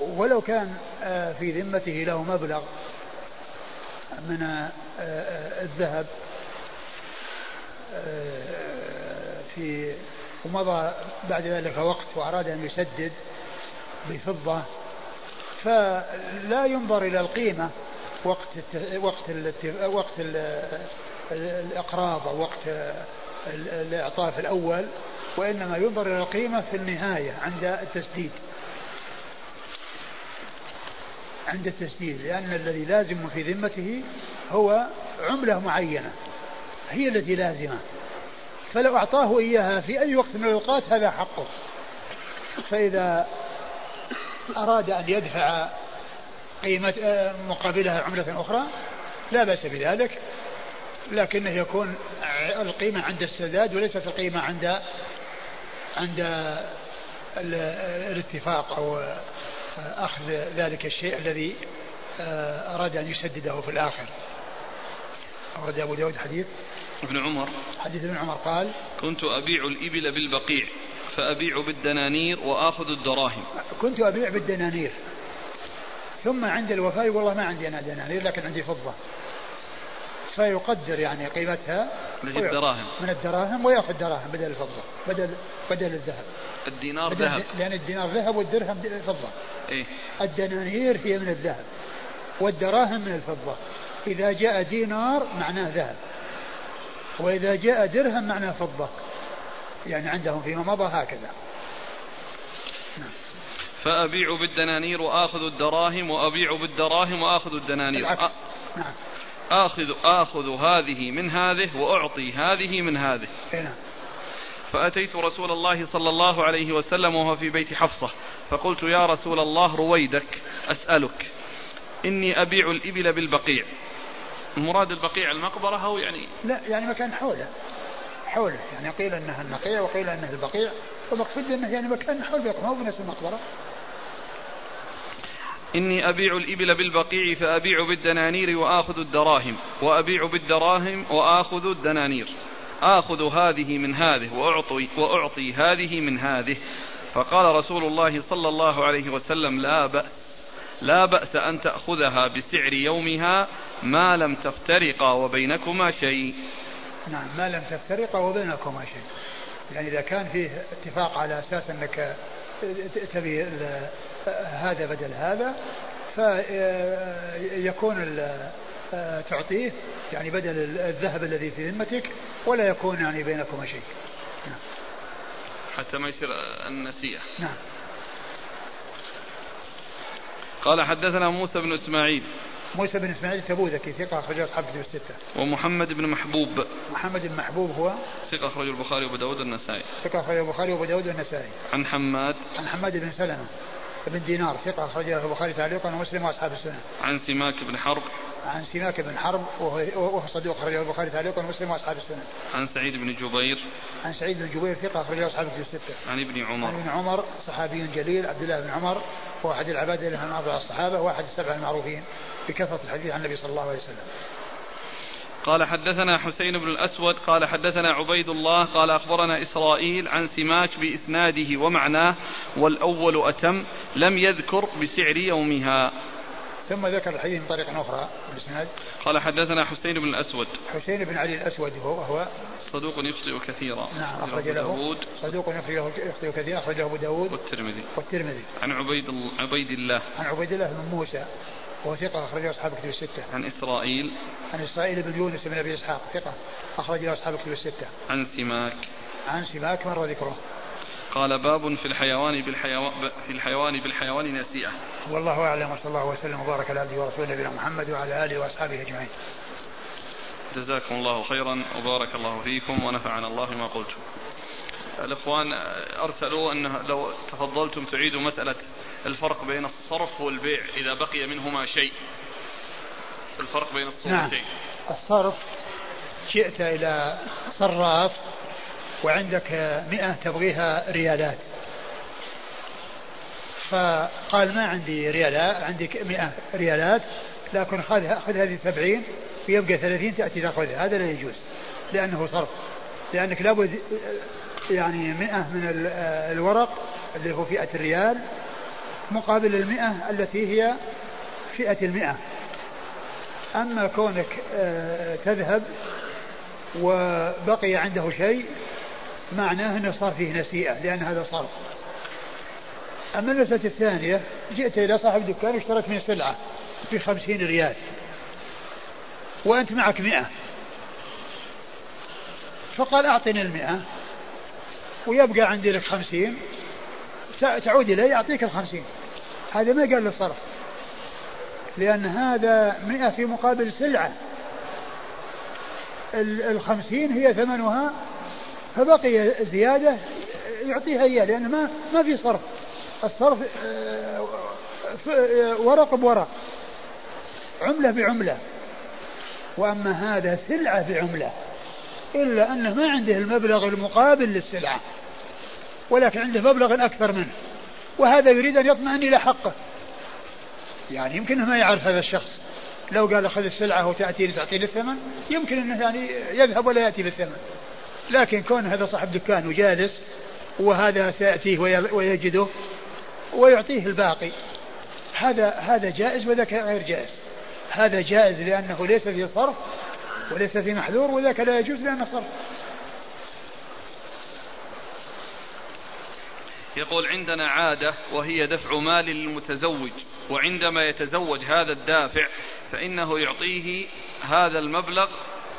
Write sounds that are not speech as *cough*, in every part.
ولو كان آه، في ذمته له مبلغ من آه، آه، الذهب في ومضى بعد ذلك وقت وأراد أن يسدد بفضة فلا ينظر إلى القيمة وقت وقت وقت الإقراض أو وقت الإعطاء في الأول وإنما ينظر إلى القيمة في النهاية عند التسديد. عند التسديد لأن الذي لازم في ذمته هو عملة معينة هي التي لازمة. فلو أعطاه إياها في أي وقت من الأوقات هذا حقه. فإذا أراد أن يدفع قيمة مقابلها عملة أخرى لا بأس بذلك. لكنه يكون القيمة عند السداد وليست القيمة عند عند الاتفاق أو أخذ ذلك الشيء الذي آه، أراد أن يسدده في الآخر. أورد أبو داود حديث. ابن عمر. حديث ابن عمر قال كنت أبيع الإبل بالبقيع فأبيع بالدنانير وآخذ الدراهم. كنت أبيع بالدنانير. ثم عند الوفاة والله ما عندي أنا دنانير لكن عندي فضة. فيقدر يعني قيمتها من الدراهم. من الدراهم ويأخذ دراهم بدل الفضة بدل بدل الذهب. الدينار ذهب. لأن الدينار ذهب والدرهم فضة. إيه؟ الدنانير هي من الذهب. والدراهم من الفضة. إذا جاء دينار معناه ذهب. وإذا جاء درهم معناه فضة. يعني عندهم فيما مضى هكذا. نعم. فأبيع بالدنانير وآخذ الدراهم وأبيع بالدراهم وآخذ الدنانير. العكس. نعم. آخذ آخذ هذه من هذه وأعطي هذه من هذه. نعم. فأتيت رسول الله صلى الله عليه وسلم وهو في بيت حفصة فقلت يا رسول الله رويدك أسألك إني أبيع الإبل بالبقيع. المراد البقيع المقبرة أو يعني لا يعني مكان حوله. حوله يعني قيل إنها النقيع وقيل إنها البقيع والمقصود انه يعني مكان حول بيت مو بنفس المقبرة. إني أبيع الإبل بالبقيع فأبيع بالدنانير وآخذ الدراهم وأبيع بالدراهم وآخذ الدنانير. آخذ هذه من هذه وأعطي, وأعطي هذه من هذه. فقال رسول الله صلى الله عليه وسلم لا بأس لا بأس أن تأخذها بسعر يومها ما لم تفترقا وبينكما شيء. نعم ما لم تفترقا وبينكما شيء. يعني إذا كان فيه اتفاق على أساس أنك تبي هذا بدل هذا فيكون تعطيه يعني بدل الذهب الذي في ذمتك ولا يكون يعني بينكما شيء نعم. حتى ما يصير النسيئة نعم قال حدثنا موسى بن إسماعيل موسى بن إسماعيل تبوذكي ثقة أخرجه أصحاب الكتب الستة. ومحمد بن محبوب. محمد بن محبوب هو ثقة أخرجه البخاري وأبو داود والنسائي. ثقة أخرجه البخاري وأبو داود والنسائي. عن حماد. عن حماد بن سلمة بن دينار ثقة أخرجه البخاري تعليقا ومسلم وأصحاب السنة. عن سماك بن حرب. عن سماك بن حرب وهو صدوق أخرجه البخاري تعليقا ومسلم وأصحاب السنة. عن سعيد بن جبير. عن سعيد بن جبير ثقة أخرجه أصحاب الكتب الستة. عن ابن عمر. عن ابن عمر صحابي جليل عبد الله بن عمر هو أحد العباد اللي من الصحابة وأحد السبع المعروفين بكثرة الحديث عن النبي صلى الله عليه وسلم. قال حدثنا حسين بن الأسود قال حدثنا عبيد الله قال أخبرنا إسرائيل عن سماك بإسناده ومعناه والأول أتم لم يذكر بسعر يومها ثم ذكر الحديث من طريق أخرى بالإسناد قال حدثنا حسين بن الأسود. حسين بن علي الأسود هو, هو صدوق يخطئ كثيرا. نعم أخرج له. داود. صدوق يخطئ كثيرا أخرجه أبو داود والترمذي. والترمذي. عن عبيد عبيد الله. عن عبيد الله بن موسى وهو ثقة أخرجه أصحاب كتب الستة. عن إسرائيل. عن إسرائيل بن يونس بن أبي إسحاق ثقة أخرجه أصحاب كتب الستة. عن سماك. عن سماك مر ذكره. قال باب في الحيوان بالحيوان في الحيوان بالحيوان نسيئة. والله أعلم وصلى الله وسلم وبارك على عبده ورسوله نبينا محمد وعلى آله وأصحابه أجمعين. جزاكم الله خيرا وبارك الله فيكم ونفعنا الله ما قلتم. الإخوان أرسلوا أنه لو تفضلتم تعيدوا مسألة الفرق بين الصرف والبيع إذا بقي منهما شيء الفرق بين الصورتين نعم. الصرف جئت إلى صراف وعندك مئة تبغيها ريالات. فقال ما عندي ريالات عندي مئة ريالات لكن خذ خذ هذه سبعين ويبقى ثلاثين تأتي تأخذها. هذا لا يجوز لأنه صرف. لأنك لابد يعني مئة من الورق اللي هو فئة الريال مقابل المئة التي هي فئة المئة. أما كونك آه، تذهب وبقي عنده شيء معناه أنه صار فيه نسيئة لأن هذا صرف أما المسألة الثانية جئت إلى صاحب دكان واشتريت من سلعة بخمسين ريال. وأنت معك مئة. فقال أعطني المئة. ويبقى عندي لك خمسين. تعود إليه يعطيك الخمسين. هذا ما قال له صرف لأن هذا مئة في مقابل سلعة. الخمسين هي ثمنها فبقي زيادة يعطيها إياه لأن ما ما في صرف. الصرف آه، ورق بورق. عملة بعملة. وأما هذا سلعة بعملة. إلا أنه ما عنده المبلغ المقابل للسلعة. ولكن عنده مبلغ أكثر منه. وهذا يريد أن يطمئن إلى حقه. يعني يمكن ما يعرف هذا الشخص. لو قال خذ السلعة وتأتي تعطيني الثمن يمكن أنه يعني يذهب ولا يأتي بالثمن. لكن كون هذا صاحب دكان وجالس وهذا سيأتيه ويجده ويعطيه الباقي. هذا هذا جائز وذاك غير جائز. هذا جائز لأنه ليس فيه صرف وليس فيه محذور وذاك لا يجوز لأنه صرف. يقول عندنا عادة وهي دفع مال للمتزوج وعندما يتزوج هذا الدافع فإنه يعطيه هذا المبلغ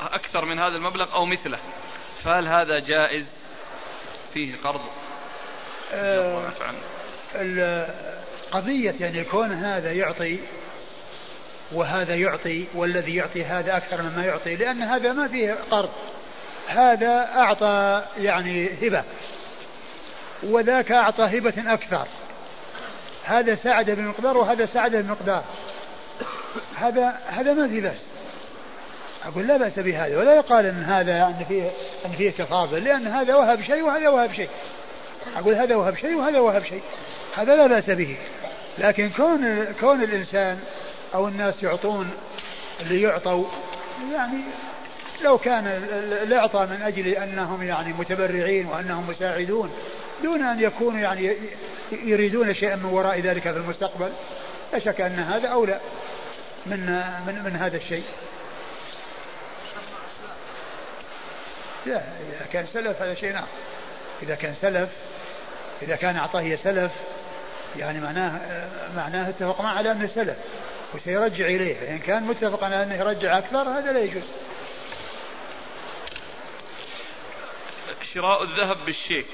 أكثر من هذا المبلغ أو مثله. فهل هذا جائز؟ فيه قرض. آه القضية يعني كون هذا يعطي وهذا يعطي والذي يعطي هذا أكثر مما يعطي لأن هذا ما فيه قرض. هذا أعطى يعني هبة وذاك أعطى هبة أكثر. هذا ساعد بمقدار وهذا ساعد بمقدار هذا هذا ما في بأس. أقول لا بأس بهذا ولا يقال أن هذا أن فيه أن فيه تفاضل لأن هذا وهب شيء وهذا وهب شيء. أقول هذا وهب شيء وهذا وهب شيء. هذا لا بأس به. لكن كون كون الإنسان أو الناس يعطون اللي يعطوا يعني لو كان الإعطاء من أجل أنهم يعني متبرعين وأنهم مساعدون دون أن يكونوا يعني يريدون شيئا من وراء ذلك في المستقبل لا شك أن هذا أولى من من من هذا الشيء. لا إذا كان سلف هذا شيء آخر إذا كان سلف إذا كان أعطاه سلف يعني معناه معناه اتفق معه على أنه سلف وسيرجع إليه. فإن كان متفق على أنه يرجع أكثر هذا لا يجوز. شراء الذهب بالشيك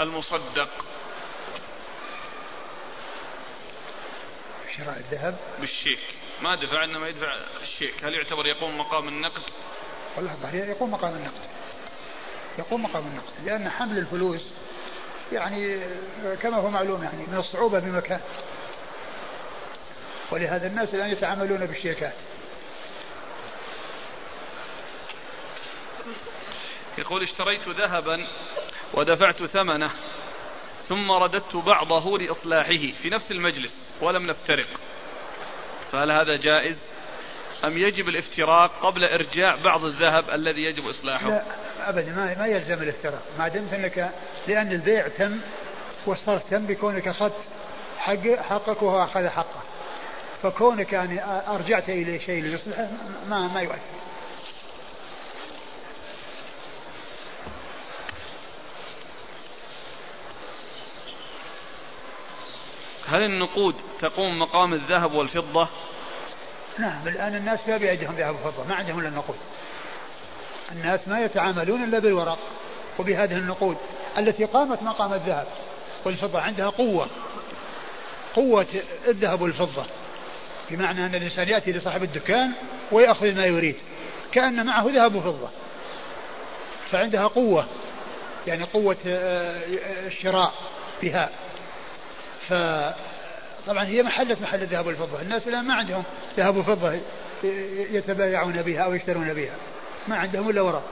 المصدق. شراء الذهب؟ بالشيك. ما دفع إنما يدفع الشيك. هل يعتبر يقوم مقام النقد؟ والله يقوم مقام النقد. يقوم مقام النقد لأن حمل الفلوس يعني كما هو معلوم يعني من الصعوبة بمكان ولهذا الناس الآن يتعاملون بالشيكات يقول اشتريت ذهبا ودفعت ثمنه ثم رددت بعضه لإصلاحه في نفس المجلس ولم نفترق. فهل هذا جائز؟ أم يجب الافتراق قبل إرجاع بعض الذهب الذي يجب إصلاحه؟ لا. أبدا ما, ما يلزم الافتراق ما دمت أنك لأن البيع تم والصرف تم بكونك أخذت حق حقك وهو أخذ حقه. فكونك يعني أرجعت إليه شيء ليصلحه ما ما يؤثر. هل النقود تقوم مقام الذهب والفضة؟ نعم الآن الناس ما بيدهم ذهب وفضة ما عندهم إلا النقود. الناس ما يتعاملون إلا بالورق وبهذه النقود التي قامت مقام الذهب. والفضة عندها قوة قوة الذهب والفضة بمعنى أن الإنسان يأتي لصاحب الدكان ويأخذ ما يريد كأن معه ذهب وفضة فعندها قوة يعني قوة آه، الشراء بها. فطبعا هي محلة محل الذهب والفضة الناس الآن ما عندهم ذهب وفضة يتبايعون بها أو يشترون بها. ما عندهم إلا ورق.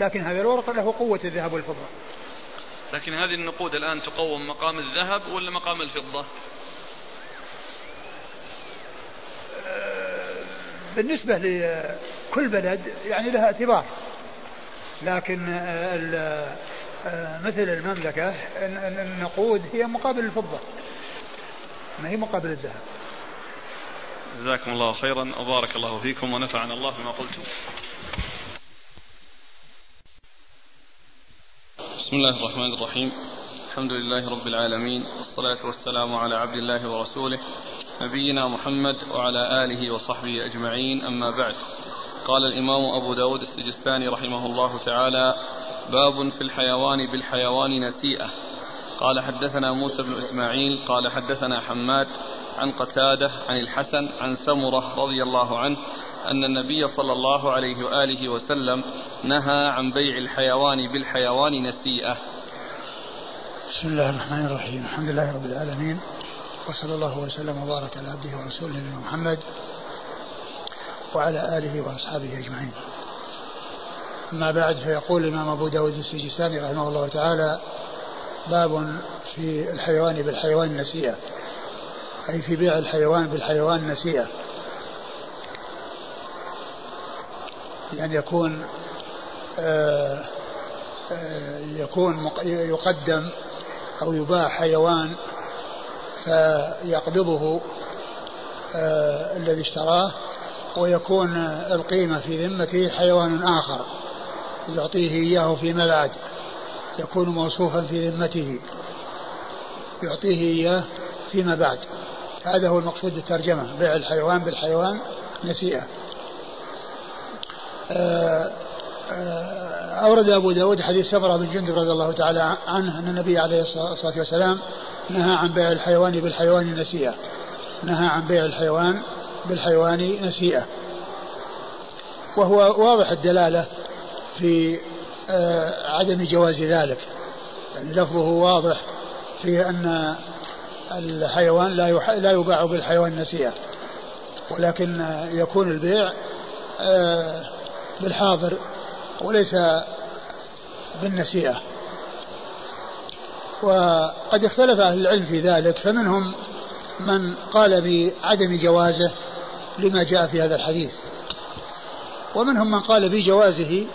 لكن هذا الورق له قوة الذهب والفضة. لكن هذه النقود الآن تقوم مقام الذهب ولا مقام الفضة؟ بالنسبة لكل بلد يعني لها اعتبار. لكن آه، مثل المملكة النقود هي مقابل الفضة. ما هي مقابل الذهب. جزاكم الله خيرا. وبارك الله فيكم ونفعنا الله بما قلتم. بسم الله الرحمن الرحيم. الحمد لله رب العالمين والصلاة والسلام على عبد الله ورسوله نبينا محمد وعلى آله وصحبه أجمعين. أما بعد قال الإمام أبو داود السجستاني رحمه الله تعالى باب في الحيوان بالحيوان نسيئة. قال حدثنا موسى بن إسماعيل قال حدثنا حماد عن قتادة عن الحسن عن سمرة رضي الله عنه أن النبي صلى الله عليه وآله وسلم نهى عن بيع الحيوان بالحيوان نسيئة. بسم الله الرحمن الرحيم. الحمد لله رب العالمين. وصلى الله وسلم وبارك على عبده ورسوله نبينا محمد وعلى آله وأصحابه أجمعين. أما بعد فيقول الإمام أبو داود السجستاني رحمه الله تعالى باب في الحيوان بالحيوان نسيئة أي في بيع الحيوان بالحيوان نسيئة يعني يكون آه، آه، يكون يقدم أو يباع حيوان فيقبضه آه، الذي اشتراه ويكون القيمة في ذمته حيوان آخر يعطيه إياه فيما بعد يكون موصوفا في ذمته. يعطيه إياه فيما بعد. هذا هو المقصود بالترجمة. بيع الحيوان بالحيوان نسيئة. آه، آه، أورد أبو داود حديث سمرة بن جندب رضي الله تعالى عنه أن النبي عليه الصلاة والسلام نهى عن بيع الحيوان بالحيوان نسيئة. نهى عن بيع الحيوان بالحيوان نسيئة. وهو واضح الدلالة في عدم جواز ذلك. يعني لفظه واضح في أن الحيوان لا لا يباع بالحيوان نسيئة. ولكن يكون البيع آه، بالحاضر وليس بالنسيئة. وقد اختلف أهل العلم في ذلك فمنهم من قال بعدم جوازه لما جاء في هذا الحديث. ومنهم من قال بجوازه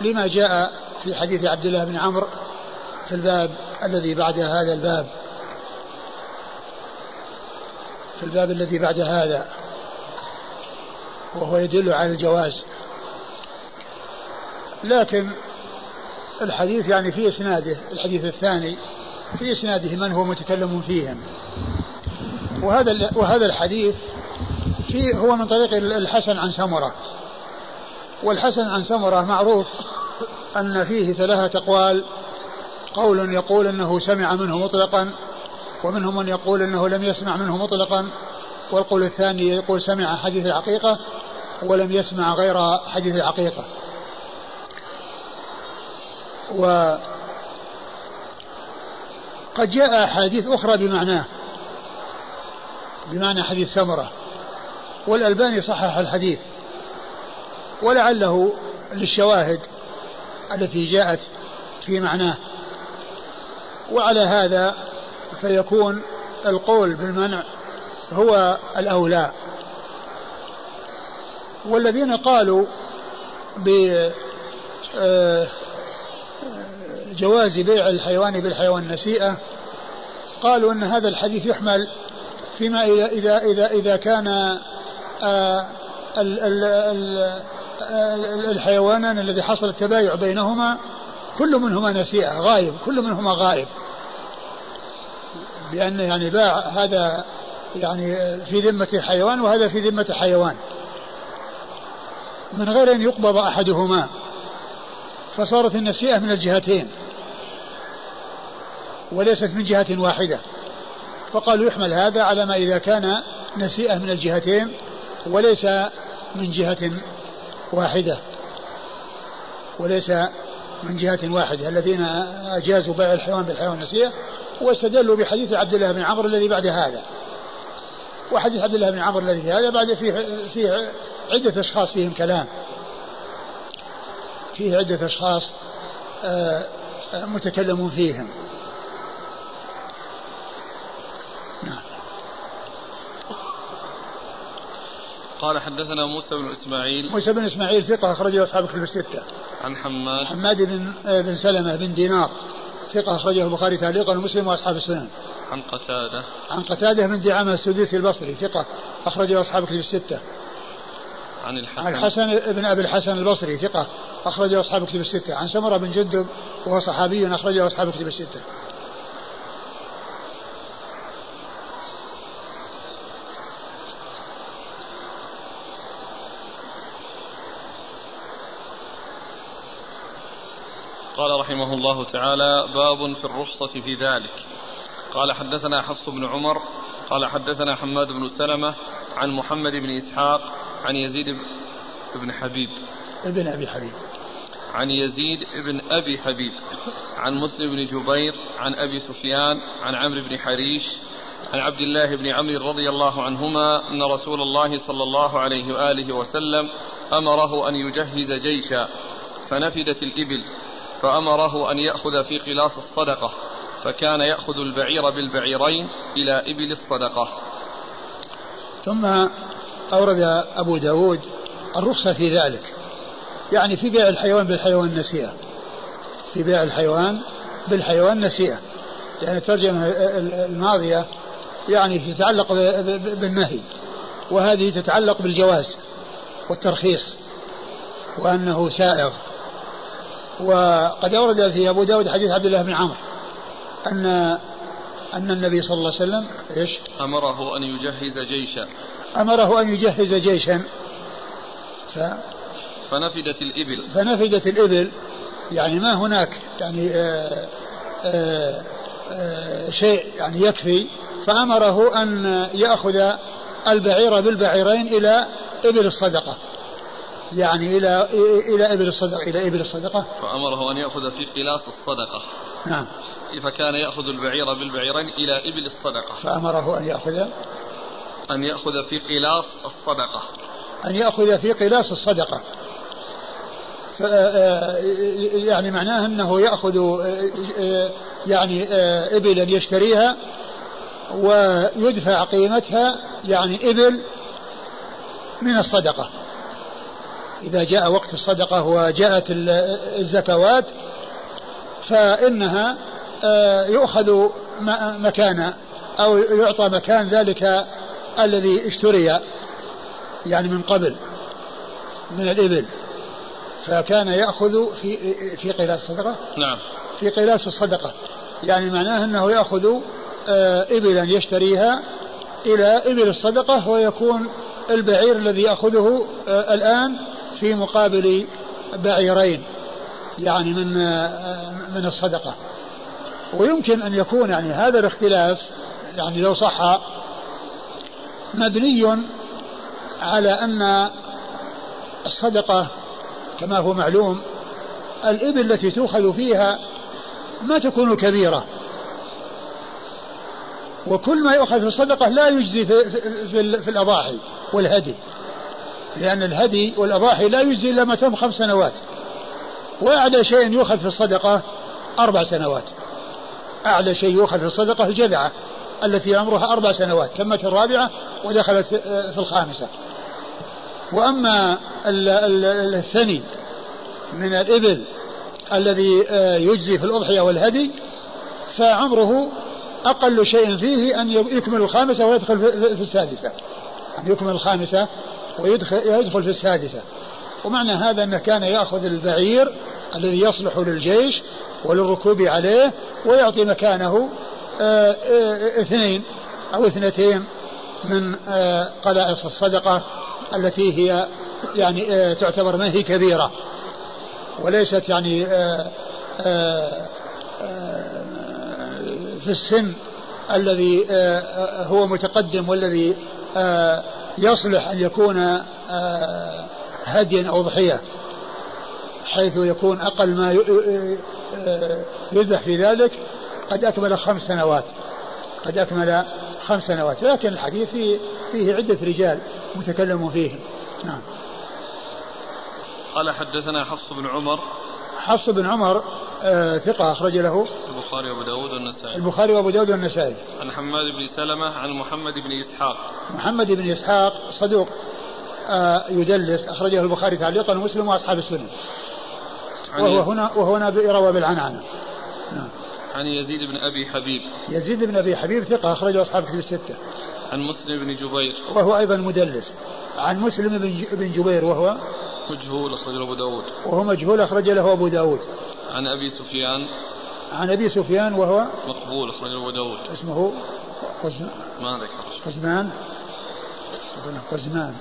لما جاء في حديث عبد الله بن عمرو في الباب الذي بعد هذا الباب. في الباب الذي بعد هذا. وهو يدل على الجواز. لكن الحديث يعني في إسناده الحديث الثاني في إسناده من هو متكلم فيهم. وهذا وهذا الحديث في هو من طريق الحسن عن سمرة. والحسن عن سمرة معروف أن فيه ثلاثة أقوال. قول يقول إنه سمع منه مطلقا ومنهم من يقول إنه لم يسمع منه مطلقا. والقول الثاني يقول سمع حديث الحقيقة ولم يسمع غير حديث الحقيقة و قد جاء أحاديث أخرى بمعناه بمعنى حديث سمرة والألباني صحح الحديث. ولعله للشواهد التي جاءت في معناه. وعلى هذا فيكون القول بالمنع هو الأولى. والذين قالوا بجواز آه، بيع الحيوان بالحيوان نسيئة قالوا أن هذا الحديث يحمل فيما إذا إذا, إذا كان آه، الحيوانان الذي حصل التبايع بينهما كل منهما نسيئة غايب كل منهما غائب بأن يعني باع هذا يعني في ذمة حيوان وهذا في ذمة حيوان من غير أن يقبض أحدهما فصارت النسيئة من الجهتين وليست من جهة واحدة. فقالوا يحمل هذا على ما إذا كان نسيئة من الجهتين وليس من جهة واحدة وليس من جهة واحدة الذين أجازوا بيع الحيوان بالحيوان نسيئة واستدلوا بحديث عبد الله بن عمرو الذي بعد هذا. وحديث عبد الله بن عمرو الذي هذا بعد فيه فيه عدة أشخاص فيهم كلام. فيه عدة أشخاص آه، متكلمون فيهم. قال حدثنا موسى بن إسماعيل موسى بن إسماعيل ثقة أخرجه أصحاب كتب الستة. عن حماد حماد بن بن سلمة بن دينار ثقة أخرجه البخاري تعليقا ومسلم وأصحاب السنن. عن قتادة عن قتادة بن دعامة السدوسي البصري ثقة أخرجه أصحاب كتب الستة. عن الحسن عن الحسن بن أبي الحسن البصري ثقة أخرجه أصحاب كتب الستة. عن سمرة بن جندب وهو صحابي أخرجه أصحاب كتب الستة. قال رحمه الله تعالى باب في الرخصة في ذلك. قال حدثنا حفص بن عمر قال حدثنا حماد بن سلمة عن محمد بن إسحاق عن يزيد بن حبيب. ابن أبي حبيب. عن يزيد بن أبي حبيب. عن مسلم بن جبير عن أبي سفيان عن عمرو بن حريش عن عبد الله بن عمرو رضي الله عنهما أن رسول الله صلى الله عليه وآله وسلم أمره أن يجهز جيشا فنفدت الإبل. فأمره أن يأخذ في قلاص الصدقة فكان يأخذ البعير بالبعيرين إلى إبل الصدقة. ثم أورد أبو داود الرخصة في ذلك يعني في بيع الحيوان بالحيوان نسيئة في بيع الحيوان بالحيوان نسيئة يعني الترجمة الماضية يعني تتعلق بالنهي وهذه تتعلق بالجواز والترخيص وأنه سائغ. وقد أورد في أبو داود حديث عبد الله بن عمرو أن أن النبي صلى الله عليه وسلم إيش؟ أمره أن يجهز جيشا. أمره أن يجهز جيشا. ف فنفدت الإبل. فنفدت الإبل. يعني ما هناك يعني آآ آه، آآ آه، آآ شيء يعني يكفي. فأمره أن يأخذ البعير بالبعيرين إلى إبل الصدقة. يعني إلى إلى إبل الصدقة إلى إبل الصدقة. فأمره أن يأخذ في قلاص الصدقة. نعم. فكان يأخذ البعير بالبعيرين إلى إبل الصدقة. فأمره أن يأخذ. أن يأخذ في قلاص الصدقة. أن يأخذ في قلاص الصدقة. آه، يعني معناه أنه يأخذ آه، يعني آه، إبلا يشتريها ويدفع قيمتها يعني إبل من الصدقة. إذا جاء وقت الصدقة وجاءت الزكوات فإنها آه، يؤخذ مكان أو يعطى مكان ذلك الذي اشتري يعني من قبل من الإبل. فكان يأخذ في في قلاس الصدقة؟ نعم. في قلاس الصدقة. يعني معناه أنه يأخذ آه، إبلا يشتريها إلى إبل الصدقة ويكون البعير الذي يأخذه آه، الآن في مقابل بعيرين يعني من من الصدقة. ويمكن أن يكون يعني هذا الاختلاف يعني لو صح مبني على أن الصدقة كما هو معلوم الإبل التي تؤخذ فيها ما تكون كبيرة. وكل ما يؤخذ في الصدقة لا يجزي في, في, في الأضاحي والهدي. لأن الهدي والأضاحي لا يجزي إلا ما تم خمس سنوات. وأعلى شيء يؤخذ في الصدقة أربع سنوات. أعلى شيء يؤخذ في الصدقة الجذعة التي عمرها أربع سنوات تمت الرابعة ودخلت في الخامسة. وأما الثاني من الإبل الذي يجزي في الأضحية والهدي فعمره أقل شيء فيه أن يكمل الخامسة ويدخل في السادسة. أن يكمل الخامسة ويدخل يدخل في السادسة. ومعنى هذا أنه كان يأخذ البعير الذي يصلح للجيش وللركوب عليه ويعطي مكانه آه، آه، اثنين أو اثنتين من آه، قلائص الصدقة التي هي يعني تعتبر ما هي كبيرة. وليست يعني في السن الذي هو متقدم والذي يصلح أن يكون آه، هديا أو ضحية حيث يكون أقل ما آه، يذبح في ذلك قد أكمل خمس سنوات. قد أكمل خمس سنوات. لكن الحديث فيه, فيه عدة رجال متكلم فيه. نعم. قال حدثنا حفص بن عمر حفص بن عمر آه ثقة أخرج له. البخاري وأبو داود والنسائي. البخاري وأبو داود والنسائي. عن حماد بن سلمة عن محمد بن إسحاق. محمد بن إسحاق صدوق آه، يدلس أخرجه البخاري تعليقا ومسلم وأصحاب السنن وهو هنا وهو هنا روى بالعنعنة نعم. عن يزيد بن أبي حبيب. يزيد بن أبي حبيب ثقة أخرجه أصحاب كتب الستة. عن مسلم بن جبير. وهو أيضا مدلس. عن مسلم بن جبير وهو مجهول أخرج له أبو داود. وهو مجهول أخرج له أبو داود. عن أبي سفيان. عن أبي سفيان وهو مقبول أخرج له أبو داود. اسمه قزمان ما ذكر قزمان. قزمان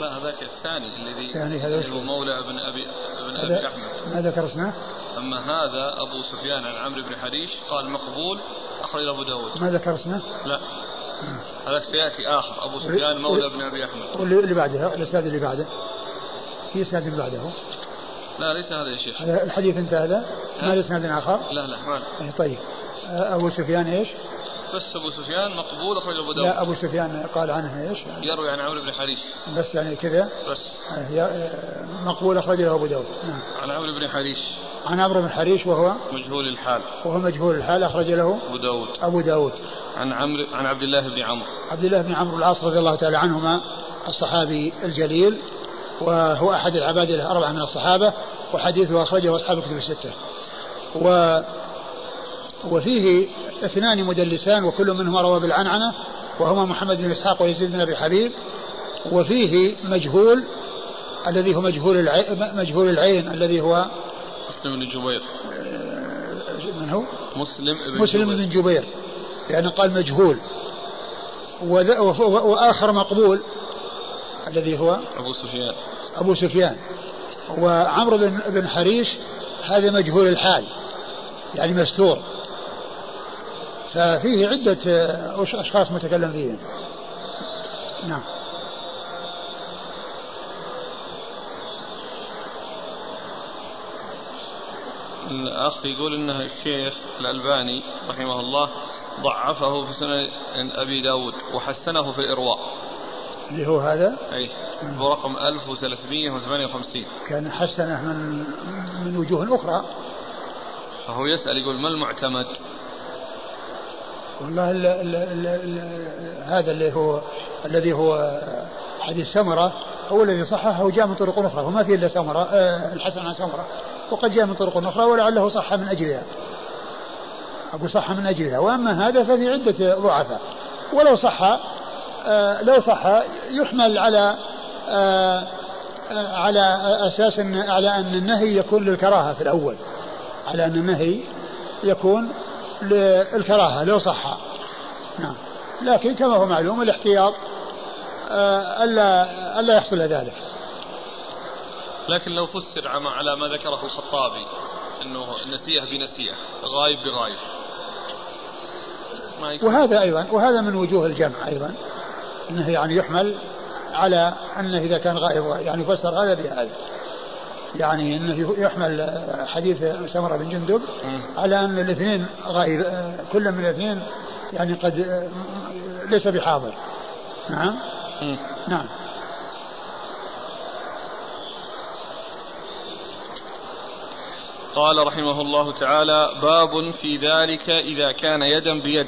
لا هذاك الثاني الذي الثاني هذا هو مولى ابن ابي ابن أبي أحمد. ما ذكر اسمه؟ أما هذا أبو سفيان عن عمرو بن حريش قال مقبول أخرج أبو داود. ما ذكر اسمه؟ لا. هذا سيأتي آخر أبو سفيان مولى ابن أبي أحمد. واللي بعده الاسناد اللي بعده. في اسناد اللي بعده. لا ليس هذا يا شيخ. هذا الحديث انت هذا ما له اسناد آخر؟ لا لا ما له. طيب. أبو سفيان إيش؟ بس أبو سفيان مقبول اخرج أبو داود. لا أبو سفيان قال عنه إيش؟ يروي عن عمرو بن حريش بس يعني كذا؟ بس. آه، مقبول أخرجه أبو داود. نعم. عن عمرو بن حريش عن عمرو بن حريش وهو؟ مجهول الحال. وهو مجهول الحال أخرج له أبو داود. أبو داود. عن عمرو عن عبد الله بن عمرو. عبد الله بن عمرو العاص رضي الله تعالى عنهما الصحابي الجليل وهو أحد العباد الأربعة من الصحابة وحديثه أخرجه أصحاب الكتب الستة. و وفيه اثنان مدلسان وكل منهما روى بالعنعنة وهما محمد بن إسحاق ويزيد بن أبي حبيب. وفيه مجهول الذي هو مجهول العين, مجهول العين الذي هو مسلم بن جبير. آه، من هو؟ مسلم بن مسلم جبير. بن جبير. يعني قال مجهول. وآخر مقبول الذي هو أبو سفيان. أبو سفيان. وعمرو بن بن حريش هذا مجهول الحال يعني مستور. ففيه عدة أشخاص متكلم فيهم. نعم. الأخ يقول أنه الشيخ الألباني رحمه الله ضعفه في سنن أبي داود وحسنه في الإرواء. اللي هو هذا؟ أي. برقم 1358 كان حسنه من من وجوه أخرى. فهو يسأل يقول ما المعتمد؟ والله ال ال ال ال هذا اللي هو الذي هو حديث سمرة. هو الذي صححه وجاء من طرق أخرى وما في إلا سمرة آه، الحسن عن سمرة. وقد جاء من طرق أخرى ولعله صح من أجلها. أقول صح من أجلها. وأما هذا ففي عدة ضعفاء. ولو صح آه، لو صح يحمل على آه، على أساس على أن النهي يكون للكراهة في الأول. على أن النهي يكون للكراهة لو صح. نعم. لكن كما هو معلوم الاحتياط آه، ألا ألا يحصل ذلك. لكن لو فسر على ما ذكره الخطابي أنه نسيه بنسيه غايب بغايب. وهذا أيضا وهذا من وجوه الجمع أيضا أنه يعني يحمل على أنه إذا كان غائب يعني يفسر هذا بهذا. يعني إنه يحمل حديث سمرة بن جندب على أن الاثنين غائب كل من الاثنين يعني قد ليس بحاضر. نعم؟ نعم. قال رحمه الله تعالى باب في ذلك إذا كان يدا بيد.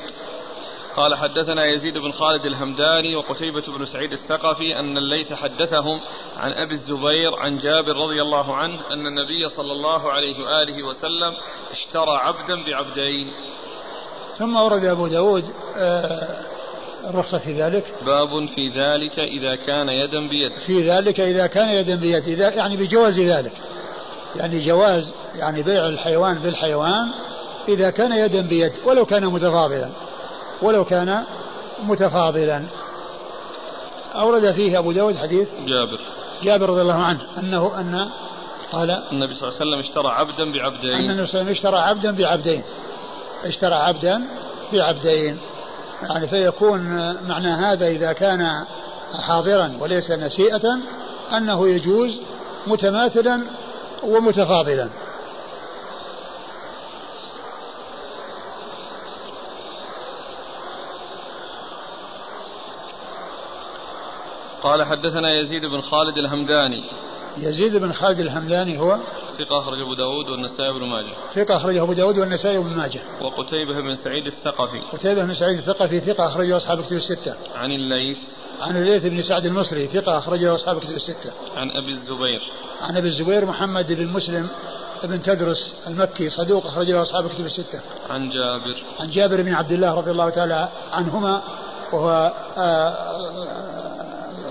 قال حدثنا يزيد بن خالد الهمداني وقتيبة بن سعيد الثقفي أن الليث حدثهم عن أبي الزبير عن جابر رضي الله عنه أن النبي صلى الله عليه وآله وسلم اشترى عبدا بعبدين. ثم ورد أبو داود آه، الرخصة في ذلك. باب في ذلك إذا كان يدا بيد. في ذلك إذا كان يدا بيد. إذا يعني بجواز ذلك. يعني جواز يعني بيع الحيوان بالحيوان إذا كان يدا بيد ولو كان متفاضلا. ولو كان متفاضلا. أورد فيه أبو داود حديث جابر. جابر رضي الله عنه أنه أن قال النبي صلى الله عليه وسلم اشترى عبدا بعبدين. أن النبي صلى الله عليه وسلم اشترى عبدا بعبدين. اشترى عبدا بعبدين. يعني فيكون معنى هذا إذا كان حاضرا وليس نسيئة أنه يجوز متماثلا ومتفاضلا. قال حدثنا يزيد بن خالد الهمداني. يزيد بن خالد الهمداني هو ثقة أخرجه أبو داود والنسائي بن ماجه. ثقة أخرجه أبو داود والنسائي بن ماجه. وقتيبة بن سعيد الثقفي. قتيبة بن سعيد الثقفي ثقة أخرجه أصحاب كتب الستة. عن الليث. عن الليث بن سعد المصري ثقة أخرجه أصحاب كتب الستة. عن أبي الزبير. عن أبي الزبير محمد بن مسلم بن تدرس المكي صدوق أخرجه أصحاب كتب الستة. عن جابر. عن جابر بن عبد الله رضي الله تعالى عنهما وهو آه،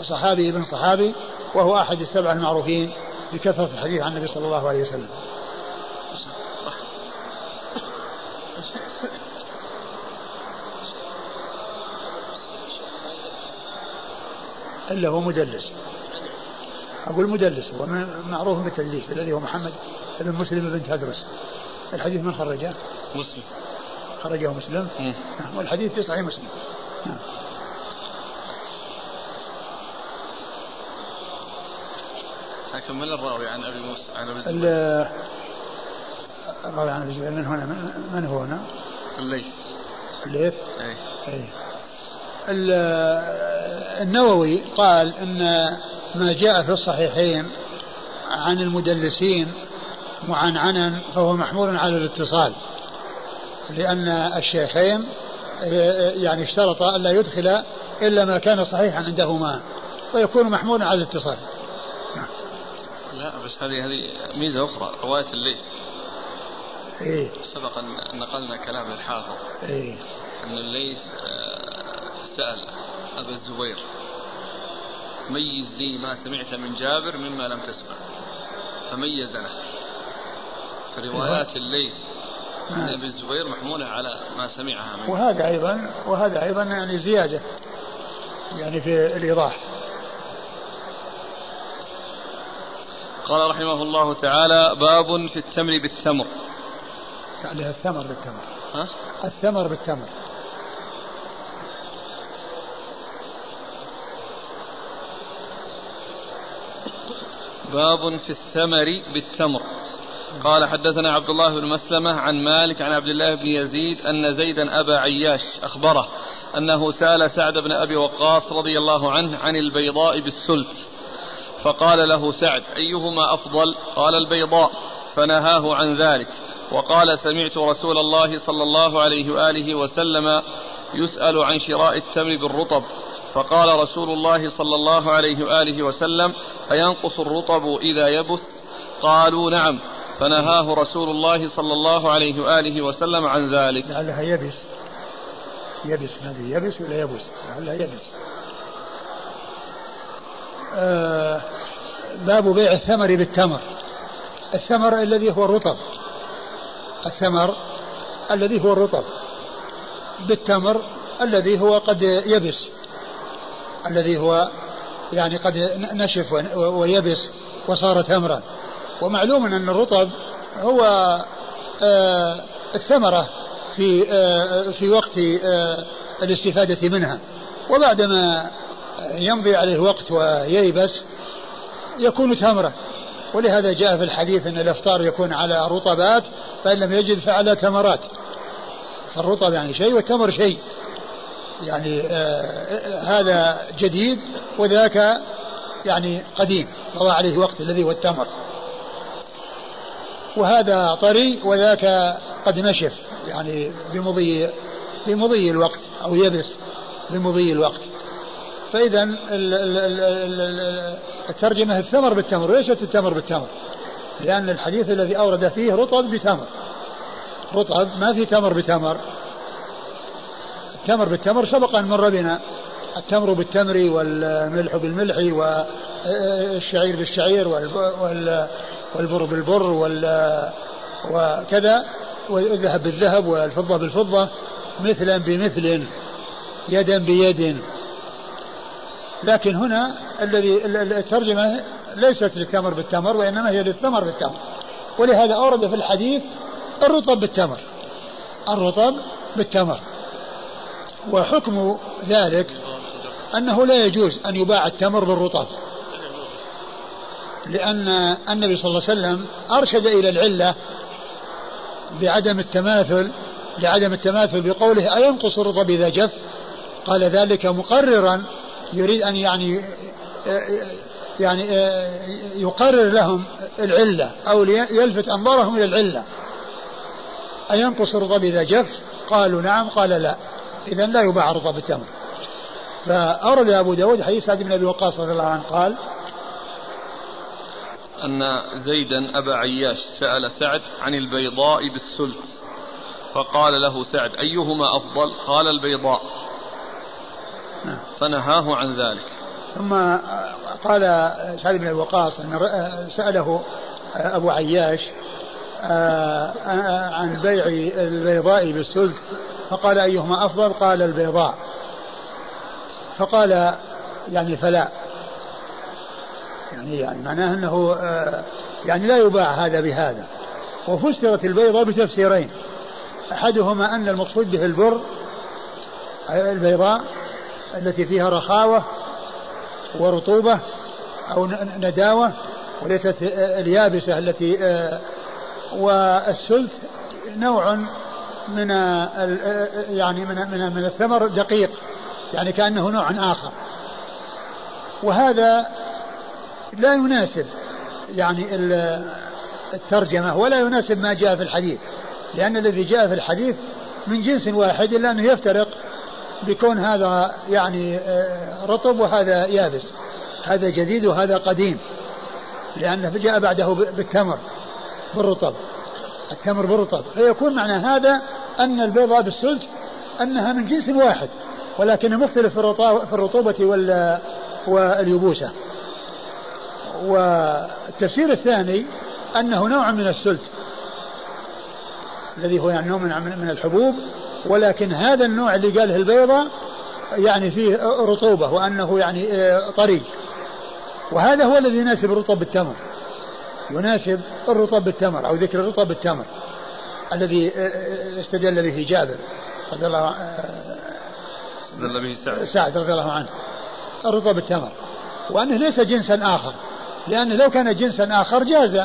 صحابي ابن صحابي وهو أحد السبع المعروفين بكثرة الحديث عن النبي صلى الله عليه وسلم. إلا هو مدلس. أقول مدلس هو معروف بالتدليس الذي هو محمد بن مسلم بن تدرس. الحديث من خرجه؟ مسلم. خرجه مسلم؟ نعم والحديث في صحيح مسلم. نعم. لكن من الراوي عن أبي موسى عن أبي الزبير؟ الراوي عن أبي الزبير من هنا من هو هنا؟ الليث الليث؟ اي اي النووي قال إن ما جاء في الصحيحين عن المدلسين معنعنا فهو محمول على الاتصال لأن الشيخين يعني اشترط ألا يدخل إلا ما كان صحيحا عندهما ويكون محمولا على الاتصال نعم. لا بس هذه هذه ميزة أخرى رواية الليث إيه؟ سبق أن نقلنا كلام الحافظ إيه؟ أن الليث آه، سأل أبا الزبير ميز لي ما سمعت من جابر مما لم تسمع فميز له فروايات الليث عن. أبي الزبير محمولة على ما سمعها منه وهذا أيضا وهذا أيضا يعني زيادة يعني في الإيضاح قال رحمه الله تعالى باب في التمر بالتمر. يعني الثمر بالتمر. ها؟ الثمر بالتمر. باب في الثمر بالتمر. قال حدثنا عبد الله بن مسلمة عن مالك عن عبد الله بن يزيد أن زيدا أبا عياش أخبره أنه سأل سعد بن أبي وقاص رضي الله عنه عن البيضاء بالسلت. فقال له سعد أيهما أفضل؟ قال البيضاء. فنهاه عن ذلك. وقال سمعت رسول الله صلى الله عليه وآله وسلم يسأل عن شراء التمر بالرطب. فقال رسول الله صلى الله عليه وآله وسلم أينقص الرطب إذا يبس؟ قالوا نعم. فنهاه رسول الله صلى الله عليه وآله وسلم عن ذلك. لعلها يبس. يبس هذه يبس ولا يبس؟ لعلها يبس. باب بيع الثمر بالتمر. الثمر الذي هو الرطب. الثمر الذي هو الرطب. بالتمر الذي هو قد يبس. الذي هو يعني قد نشف ويبس وصار تمرا. ومعلوم أن الرطب هو آه، الثمرة في آه، في وقت آه، الاستفادة منها. وبعدما يمضي عليه وقت وييبس يكون تمرة. ولهذا جاء في الحديث أن الإفطار يكون على رطبات فإن لم يجد فعلى تمرات. فالرطب يعني شيء والتمر شيء. يعني آه هذا جديد وذاك يعني قديم. مضى عليه وقت الذي هو التمر. وهذا طري وذاك قد نشف. يعني بمضي بمضي الوقت أو يبس بمضي الوقت. فإذا الترجمة الثمر بالتمر ليست التمر بالتمر؟ لأن الحديث الذي أورد فيه رطب بتمر. رطب ما في تمر بتمر. التمر بالتمر سبق أن مر بنا. التمر بالتمر والملح بالملح والشعير بالشعير والبر بالبر وكذا والذهب بالذهب والفضة بالفضة مثلا بمثل يدا بيد لكن هنا الذي الترجمة ليست للتمر بالتمر وإنما هي للثمر بالتمر. ولهذا أورد في الحديث الرطب بالتمر. الرطب بالتمر. وحكم ذلك أنه لا يجوز أن يباع التمر بالرطب. لأن النبي صلى الله عليه وسلم أرشد إلى العلة بعدم التماثل لعدم التماثل بقوله أينقص الرطب إذا جف؟ قال ذلك مقررا يريد أن يعني يعني يقرر لهم العلة أو يلفت أنظارهم إلى العلة. أينقص الرطب إذا جف؟ قالوا نعم قال لا. إذا لا يباع رطب التمر فأورد أبو داود حديث سعد بن أبي وقاص رضي الله عنه قال أن زيدا أبا عياش سأل سعد عن البيضاء بالسلت فقال له سعد أيهما أفضل؟ قال البيضاء. نعم. فنهاه عن ذلك. ثم قال سعد بن وقاص أن سأله أبو عياش عن بيع البيضاء بالسلت فقال أيهما أفضل؟ قال البيضاء. فقال يعني فلا. يعني, يعني معناه أنه يعني لا يباع هذا بهذا. وفسرت البيضة بتفسيرين. أحدهما أن المقصود به البر البيضاء التي فيها رخاوة ورطوبة أو نداوة وليست اليابسة التي والسلت نوع من يعني من من من الثمر دقيق يعني كأنه نوع آخر. وهذا لا يناسب يعني الترجمة ولا يناسب ما جاء في الحديث لأن الذي جاء في الحديث من جنس واحد إلا أنه يفترق بكون هذا يعني آه، رطب وهذا يابس. هذا جديد وهذا قديم لأنه جاء بعده بالتمر بالرطب. التمر بالرطب. فيكون معنى هذا أن البيضة بالسلج أنها من جنس واحد ولكن مختلف في الرطوبة واليبوسة. والتفسير الثاني أنه نوع من السلت الذي هو يعني نوع من الحبوب ولكن هذا النوع اللي قاله البيضة يعني فيه رطوبة وأنه يعني آه، طري. وهذا هو الذي يناسب الرطب بالتمر يناسب الرطب بالتمر أو ذكر الرطب بالتمر الذي آه، آه، استدل به جابر رضي الله استدل به سعد. سعد رضي الله عنه. الرطب بالتمر وأنه ليس جنسا آخر. لأنه لو كان جنسا آخر جاز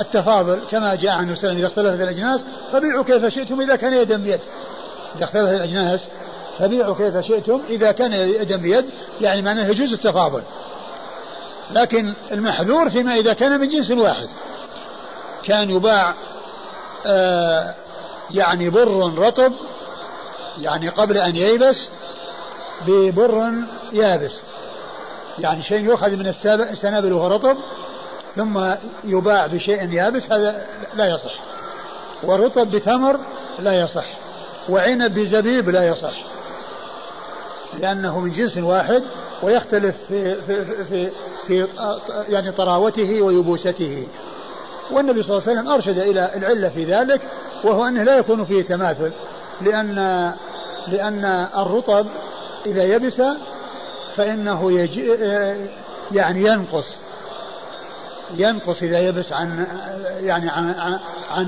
التفاضل كما جاء عنه وسلم إذا اختلفت الأجناس فبيعوا كيف شئتم إذا كان يدا بيد. إذا اختلفت الأجناس فبيعوا كيف شئتم إذا كان يدا بيد يعني معناه يجوز التفاضل. لكن المحذور فيما إذا كان من جنس واحد. كان يباع آه يعني بر رطب يعني قبل أن ييبس ببر يابس. يعني شيء يؤخذ من السنابل وهو رطب ثم يباع بشيء يابس هذا لا يصح. ورطب بتمر لا يصح. وعنب بزبيب لا يصح. لأنه من جنس واحد ويختلف في, في, في, في يعني طراوته ويبوسته. والنبي صلى الله عليه وسلم أرشد إلى العلة في ذلك وهو أنه لا يكون فيه تماثل لأن لأن الرطب إذا يبس فإنه يجي يعني ينقص. ينقص إذا يبس عن يعني عن, عن, عن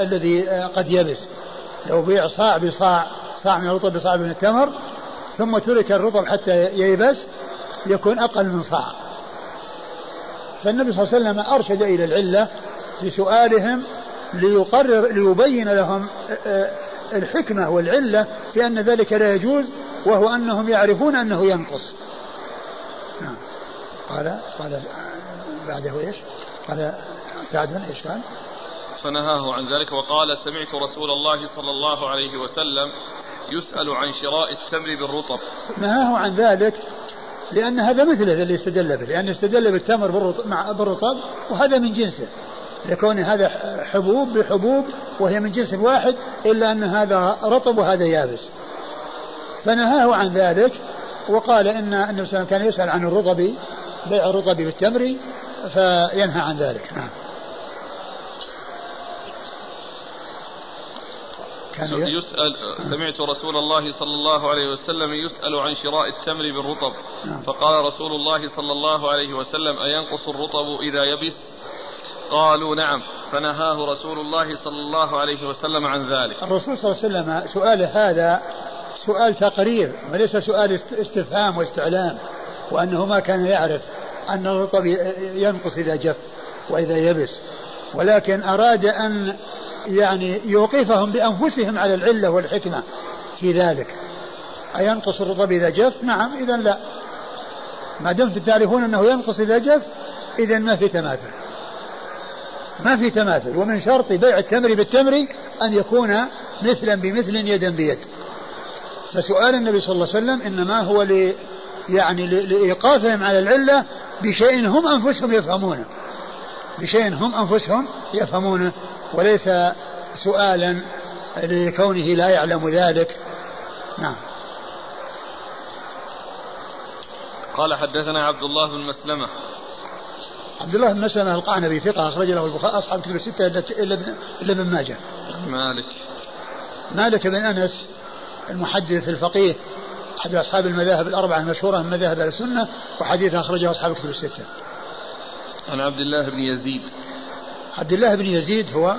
الذي قد يبس. لو بيع صاع بصاع صاع من الرطب بصاع من التمر ثم ترك الرطب حتى ييبس يكون أقل من صاع. فالنبي صلى الله عليه وسلم أرشد إلى العلة لسؤالهم ليقرر ليبين لهم الحكمة والعلة في أن ذلك لا يجوز وهو أنهم يعرفون أنه ينقص. نعم. قال قال بعده إيش؟ قال سعد بن إيش قال؟ فنهاه عن ذلك وقال سمعت رسول الله صلى الله عليه وسلم يسأل عن شراء التمر بالرطب. نهاه عن ذلك لأن هذا مثله اللي استدل به لأن استدل بالتمر بالرطب, مع بالرطب وهذا من جنسه. لكون هذا حبوب بحبوب وهي من جنس واحد إلا أن هذا رطب وهذا يابس. فنهاه عن ذلك وقال إن النبي صلى الله عليه وسلم كان يسأل عن الرطب بيع الرطب بالتمر فينهى عن ذلك. نعم. كان يسأل سمعت رسول الله صلى الله عليه وسلم يسأل عن شراء التمر بالرطب. نعم. فقال رسول الله صلى الله عليه وسلم أينقص الرطب إذا يبس؟ قالوا نعم. فنهاه رسول الله صلى الله عليه وسلم عن ذلك. الرسول صلى الله عليه وسلم سؤاله هذا سؤال تقرير وليس سؤال استفهام واستعلام وأنه ما كان يعرف أن الرطب ينقص إذا جف وإذا يبس. ولكن أراد أن يعني يوقفهم بأنفسهم على العلة والحكمة في ذلك. أينقص الرطب إذا جف؟ نعم إذا لا. ما دمتم تعرفون أنه ينقص إذا جف؟ إذا ما في تماثل. ما في تماثل. ومن شرط بيع التمر بالتمر أن يكون مثلا بمثل يدا بيد. فسؤال النبي صلى الله عليه وسلم إنما هو ل يعني لإيقافهم على العلة بشيء هم أنفسهم يفهمونه. بشيء هم أنفسهم يفهمونه. وليس سؤالا لكونه لا يعلم ذلك. نعم. قال حدثنا عبد الله بن مسلمة. عبد الله بن مسلمة القعنبي ثقة أخرج له البخاري أصحاب كتب الستة إلا ابن ماجه. مالك. مالك بن أنس المحدث الفقيه أحد أصحاب المذاهب الأربعة المشهورة من مذاهب السنة وحديث أخرجه أصحاب كتب الستة. عن عبد الله بن يزيد. عبد الله بن يزيد هو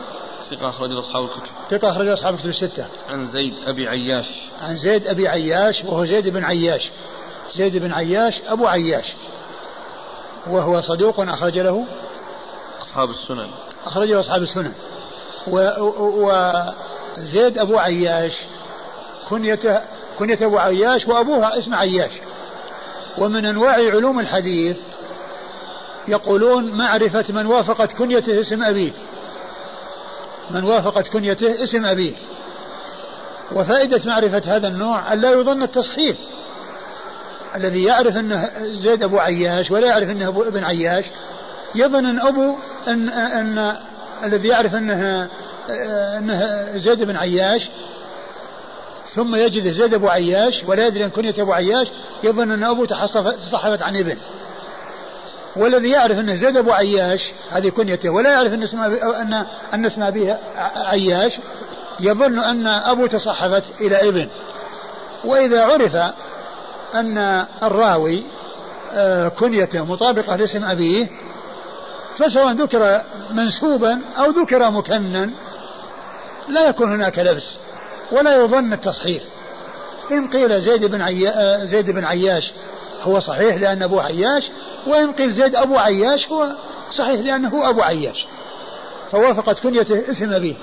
ثقة أخرجه أصحاب الكتب. ثقة أخرجه أصحاب الكتب الستة. عن زيد أبي عياش. عن زيد أبي عياش وهو زيد بن عياش. زيد بن عياش أبو عياش. وهو صدوق أخرج له أصحاب السنن. أخرج له أصحاب السنن. وزيد أبو عياش كنيته كنية أبو عياش وأبوها اسم عياش. ومن أنواع علوم الحديث يقولون معرفة من وافقت كنيته اسم أبيه. من وافقت كنيته اسم أبيه. وفائدة معرفة هذا النوع أن لا يظن التصحيح. الذي يعرف أنه زيد أبو عياش ولا يعرف أنه أبو ابن عياش يظن أن أبو أن, أن الذي يعرف أنه أنه زيد بن عياش ثم يجد زيد أبو عياش ولا يدري أن كنية أبو عياش يظن أن أبوه تصحفت عن ابن. والذي يعرف أنه زيد أبو عياش هذه كنيته ولا يعرف أن اسم أن أن اسم أبيه عياش يظن أن أبو تصحفت إلى ابن. وإذا عرف أن الراوي آه، كنيته مطابقة لاسم أبيه فسواء ذكر منسوبا أو ذكر مكنا لا يكون هناك لبس. ولا يظن التصحيح. إن قيل زيد بن عيا زيد بن عياش هو صحيح لأن أبوه عياش وإن قيل زيد أبو عياش هو صحيح لأنه أبو عياش. فوافقت كنيته اسم أبيه.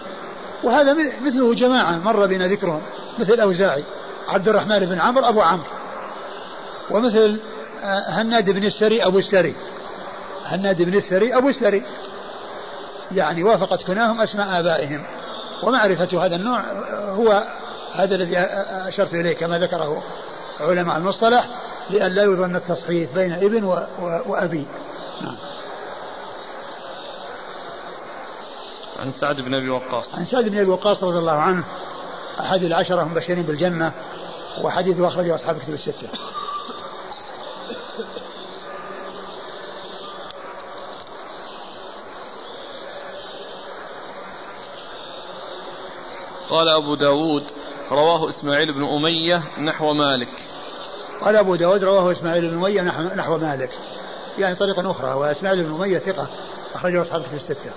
وهذا مثله جماعة مر بنا ذكرهم. مثل أوزاعي عبد الرحمن بن عمرو أبو عمرو. ومثل آه، هناد بن السري أبو السري. هناد بن السري أبو السري. يعني وافقت كناهم أسماء آبائهم. ومعرفة هذا النوع هو هذا الذي أشرت إليه كما ذكره علماء المصطلح لأن لا يظن التصحيف بين ابن وأبي. نعم. عن سعد بن أبي وقاص. عن سعد بن أبي وقاص رضي الله عنه أحد العشرة المبشرين بالجنة وحديثه أخرجه أصحاب كتب الستة. قال أبو داود رواه إسماعيل بن أمية نحو مالك. قال أبو داود رواه إسماعيل بن أمية نحو, مالك. يعني طريقة أخرى وإسماعيل بن أمية ثقة أخرجه أصحاب في الستة.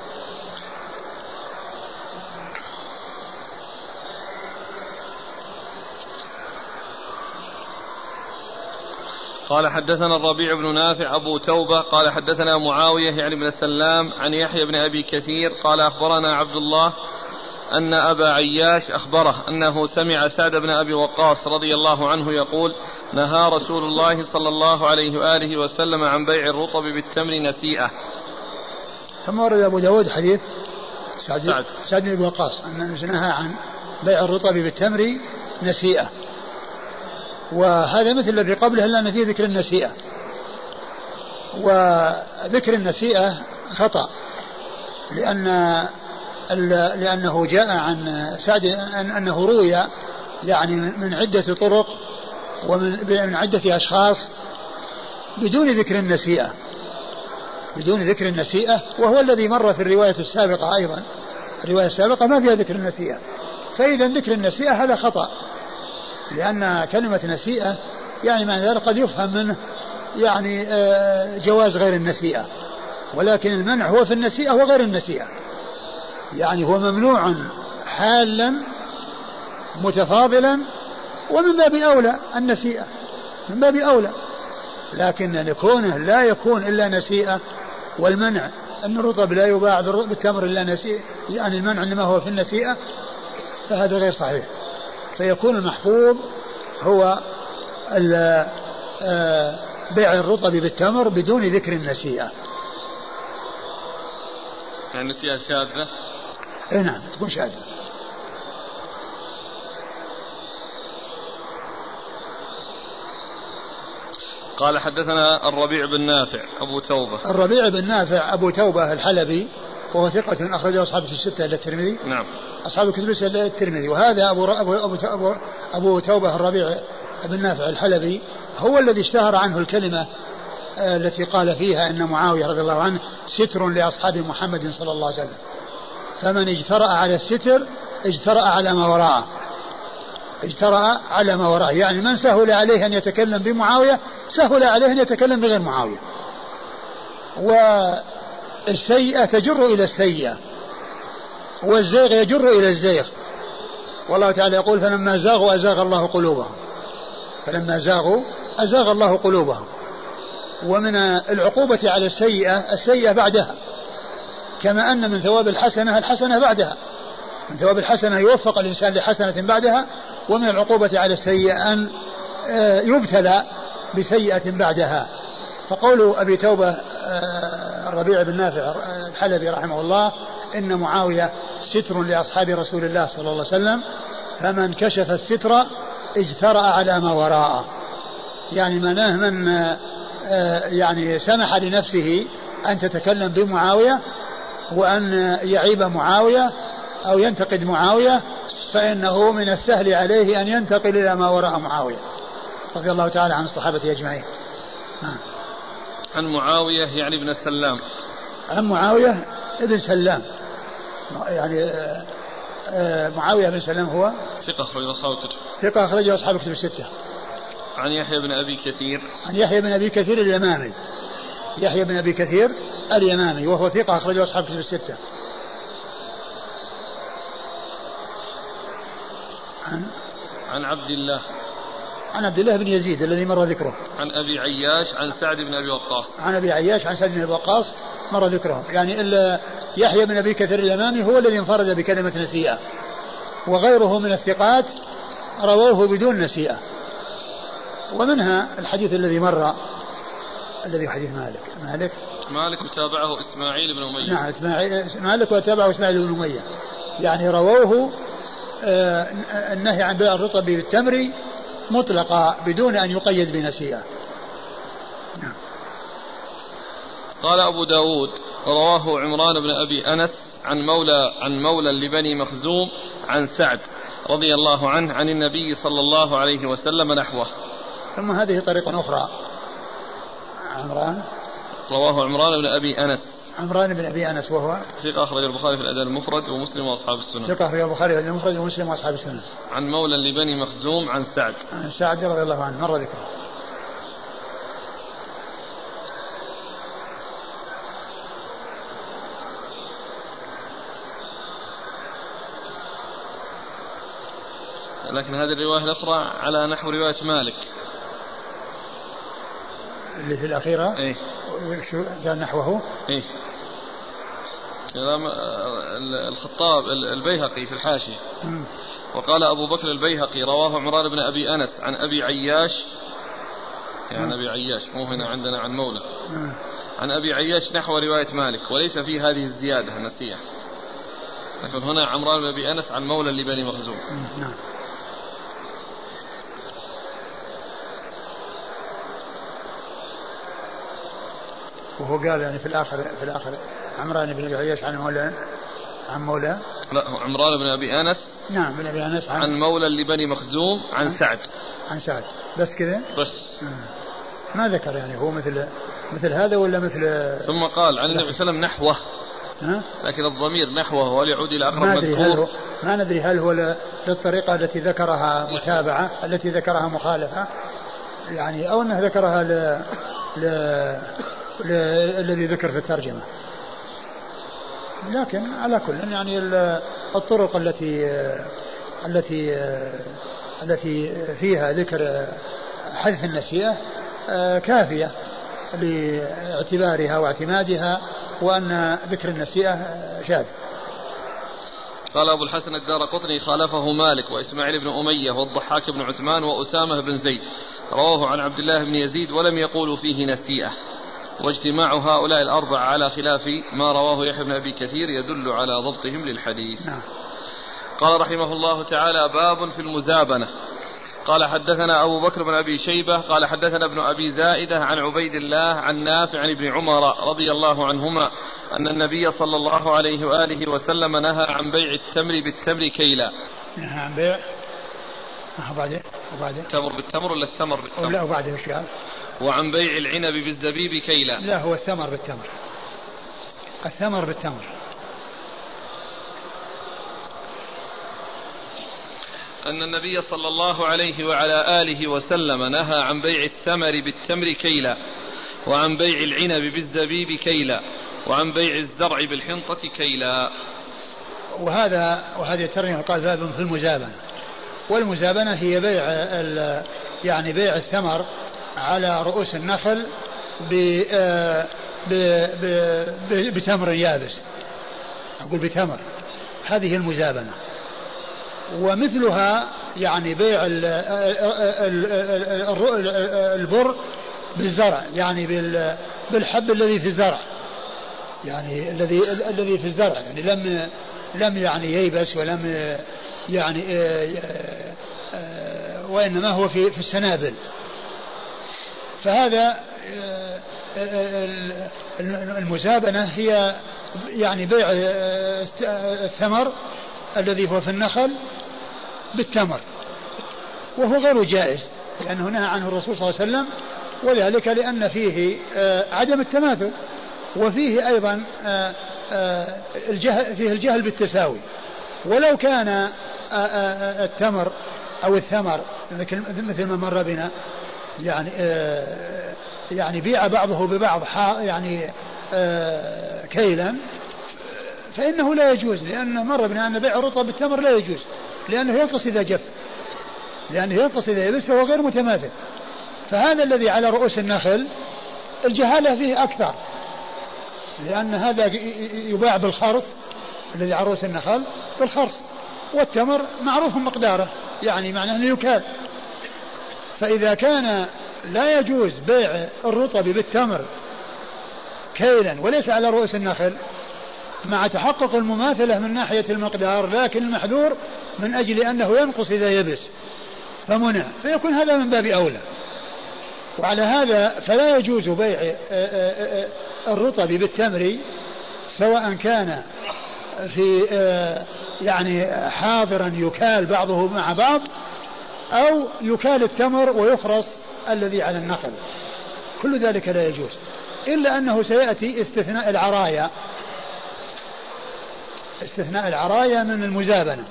قال حدثنا الربيع بن نافع أبو توبة. قال حدثنا معاوية يعني بن السلام عن يحيى بن أبي كثير. قال أخبرنا عبد الله أن أبا عياش أخبره أنه سمع سعد بن أبي وقاص رضي الله عنه يقول نهى رسول الله صلى الله عليه وآله وسلم عن بيع الرطب بالتمر نسيئة. ثم ورد أبو داود حديث سعد, سعد. سعد بن أبي وقاص أنه نهى عن بيع الرطب بالتمر نسيئة. وهذا مثل الذي قبله إلا أن فيه ذكر النسيئة. وذكر النسيئة خطأ لأن لأنه جاء عن سعد أنه روي يعني من عدة طرق ومن من عدة أشخاص بدون ذكر النسيئة. بدون ذكر النسيئة وهو الذي مر في الرواية السابقة أيضا. الرواية السابقة ما فيها ذكر النسيئة. فإذا ذكر النسيئة هذا خطأ لأن كلمة نسيئة يعني معنى ذلك قد يفهم منه يعني آه، جواز غير النسيئة. ولكن المنع هو في النسيئة وغير النسيئة. يعني هو ممنوع حالا متفاضلا ومن باب أولى النسيئة من باب أولى. لكن كونه لا يكون إلا نسيئة والمنع أن الرطب لا يباع بالتمر إلا نسيئة يعني المنع إنما هو في النسيئة فهذا غير صحيح. فيكون المحفوظ هو آه، بيع الرطب بالتمر بدون ذكر النسيئة. يعني النسيئة شاذة؟ اي نعم تكون شاذة قال حدثنا الربيع بن نافع أبو توبة. الربيع بن نافع أبو توبة الحلبي وهو ثقة أخرجه أصحاب الستة إلى الترمذي. نعم. أصحاب الكتب الستة إلى الترمذي. وهذا أبو أبو أبو, أبو, أبو توبة الربيع بن نافع الحلبي هو الذي اشتهر عنه الكلمة آه، التي قال فيها أن معاوية رضي الله عنه ستر لأصحاب محمد صلى الله عليه وسلم. فمن اجترأ على الستر اجترأ على ما وراءه. اجترأ على ما وراءه. يعني من سهل عليه أن يتكلم بمعاوية سهل عليه أن يتكلم بغير معاوية. والسيئة تجر إلى السيئة والزيغ يجر إلى الزيغ. والله تعالى يقول فلما زاغوا أزاغ الله قلوبهم. فلما زاغوا أزاغ الله قلوبهم. ومن العقوبة على السيئة السيئة بعدها. كما أن من ثواب الحسنة الحسنة بعدها. من ثواب الحسنة يوفق الإنسان لحسنة بعدها ومن العقوبة على السيئة أن آه، يبتلى بسيئة بعدها. فقول أبي توبة آه، الربيع بن نافع آه، الحلبي رحمه الله إن معاوية ستر لأصحاب رسول الله صلى الله عليه وسلم فمن كشف الستر اجترأ على ما وراءه. يعني مناه من يعني سمح لنفسه أن تتكلم بمعاوية وأن يعيب معاوية أو ينتقد معاوية فإنه من السهل عليه أن ينتقل إلى ما وراء معاوية. رضي الله تعالى عن الصحابة أجمعين. نعم. عن معاوية يعني ابن سلام. عن معاوية ابن سلام. يعني آه، آه، معاوية بن سلام هو؟ ثقة أخرج أصحاب الكتب ثقة أخرج أصحاب الكتب الستة. عن يحيى بن أبي كثير. عن يحيى بن أبي كثير اليمامي. يحيى بن أبي كثير اليمامي وهو ثقة أخرجه أصحاب الكتب الستة. عن عن عبد الله. عن عبد الله بن يزيد الذي مر ذكره. عن أبي عياش عن سعد بن أبي وقاص. عن أبي عياش عن سعد بن أبي وقاص مر ذكره يعني إلا يحيى بن أبي كثير الامامي هو الذي انفرد بكلمة نسيئة وغيره من الثقات رووه بدون نسيئة. ومنها الحديث الذي مر الذي حديث مالك. مالك؟ مالك وتابعه إسماعيل بن أمية. نعم إسماعيل مالك وتابعه إسماعيل بن أمية. يعني رووه آه، النهي عن بيع الرطب بالتمر مطلقة بدون أن يقيد بنسيئة. نعم. قال أبو داود رواه عمران بن أبي أنس عن مولى عن مولى لبني مخزوم عن سعد رضي الله عنه عن النبي صلى الله عليه وسلم نحوه. ثم هذه طريقة أخرى. عمران. رواه عمران بن أبي أنس. عمران بن أبي أنس وهو ثقة أخرج البخاري في الأداء المفرد ومسلم وأصحاب السنة. ثقة أخرج البخاري في الأداء المفرد ومسلم وأصحاب السنة. عن مولى لبني مخزوم عن سعد. عن سعد رضي الله عنه. مر ذكره. لكن هذه الرواية الأخرى على نحو رواية مالك. اللي في الأخيرة. إيه. قال نحوه؟ إيه. كلام الخطاب البيهقي في الحاشية. وقال أبو بكر البيهقي رواه عمران بن أبي أنس عن أبي عياش. يعني أبي عياش مو هنا عندنا عن مولى. عن أبي عياش نحو رواية مالك. وليس في هذه الزيادة النسية لكن هنا عمران بن أبي أنس عن مولى لبني مخزوم. نعم. وهو قال يعني في الآخر في الآخر عمران بن أبي عياش عن مولى عن مولى. لا عمران بن أبي أنس. نعم بن أبي أنس عن, عن مولى لبني مخزوم عن, عن سعد. عن سعد. بس كذا؟ بس. آه. ما ذكر يعني هو مثل مثل هذا ولا مثل ثم قال عن النبي صلى الله عليه وسلم نحوه. ها؟ لكن الضمير نحوه هل يعود إلى أقرب ما أدري هل هو ما ندري هل هو للطريقة التي ذكرها متابعة التي ذكرها مخالفة. يعني أو أنه ذكرها ل... ل... الذي ذكر في الترجمة. لكن على كل يعني الطرق التي التي التي فيها ذكر حذف النسيئة كافية لاعتبارها واعتمادها وأن ذكر النسيئة شاذ. قال أبو الحسن الدار قطني خالفه مالك وإسماعيل بن أمية والضحاك بن عثمان وأسامة بن زيد. رواه عن عبد الله بن يزيد ولم يقولوا فيه نسيئة. واجتماع هؤلاء الأربعة على خلاف ما رواه يحيى بن أبي كثير يدل على ضبطهم للحديث. نعم. قال رحمه الله تعالى باب في المزابنة. قال حدثنا أبو بكر بن أبي شيبة قال حدثنا ابن أبي زائدة عن عبيد الله عن نافع عن ابن عمر رضي الله عنهما أن النبي صلى الله عليه وآله وسلم نهى عن بيع التمر بالتمر كيلا. نهى عن بيع وبعدين وبعدين؟ التمر بالتمر ولا الثمر بالتمر؟ لا وبعدين إيش وعن بيع العنب بالزبيب كيلا. لا هو الثمر بالتمر. الثمر بالتمر. أن النبي صلى الله عليه وعلى آله وسلم نهى عن بيع الثمر بالتمر كيلا وعن بيع العنب بالزبيب كيلا وعن بيع الزرع بالحنطة كيلا. وهذا وهذه الترجمة قال باب في المزابنة والمزابنة هي بيع يعني بيع الثمر على رؤوس النخل آه، بتمر يابس. أقول بتمر. هذه المزابنة. ومثلها يعني بيع البر بالزرع يعني بالحب الذي في الزرع. يعني الذي الذي في الزرع. يعني لم لم يعني ييبس ولم يعني آه، آه، وإنما هو في في السنابل. فهذا آه، المزابنة هي يعني بيع الثمر الذي هو في النخل بالتمر وهو غير جائز لأنه نهى عنه الرسول صلى الله عليه وسلم وذلك لأن فيه عدم التماثل وفيه أيضا الجهل فيه الجهل بالتساوي. ولو كان التمر أو الثمر مثل ما مر بنا يعني يعني بيع بعضه ببعض يعني كيلا فإنه لا يجوز لأن مر بنا أن بيع الرطب بالتمر لا يجوز لأنه ينقص إذا جف لأنه ينقص إذا يبس فهو غير متماثل. فهذا الذي على رؤوس النخل الجهالة فيه أكثر لأن هذا يباع بالخرص الذي على رؤوس النخل بالخرص والتمر معروف مقداره يعني معناه أنه يكال فإذا كان لا يجوز بيع الرطب بالتمر كيلا وليس على رؤوس النخل مع تحقق المماثلة من ناحية المقدار لكن المحذور من أجل أنه ينقص إذا يبس فمنع. فيكون هذا من باب أولى. وعلى هذا فلا يجوز بيع آه، آه، آه، الرطب بالتمر سواء كان في يعني حاضرا يكال بعضه مع بعض أو يكال التمر ويخرص الذي على النخل. كل ذلك لا يجوز. إلا أنه سيأتي استثناء العرايا. استثناء العرايا من المزابنة.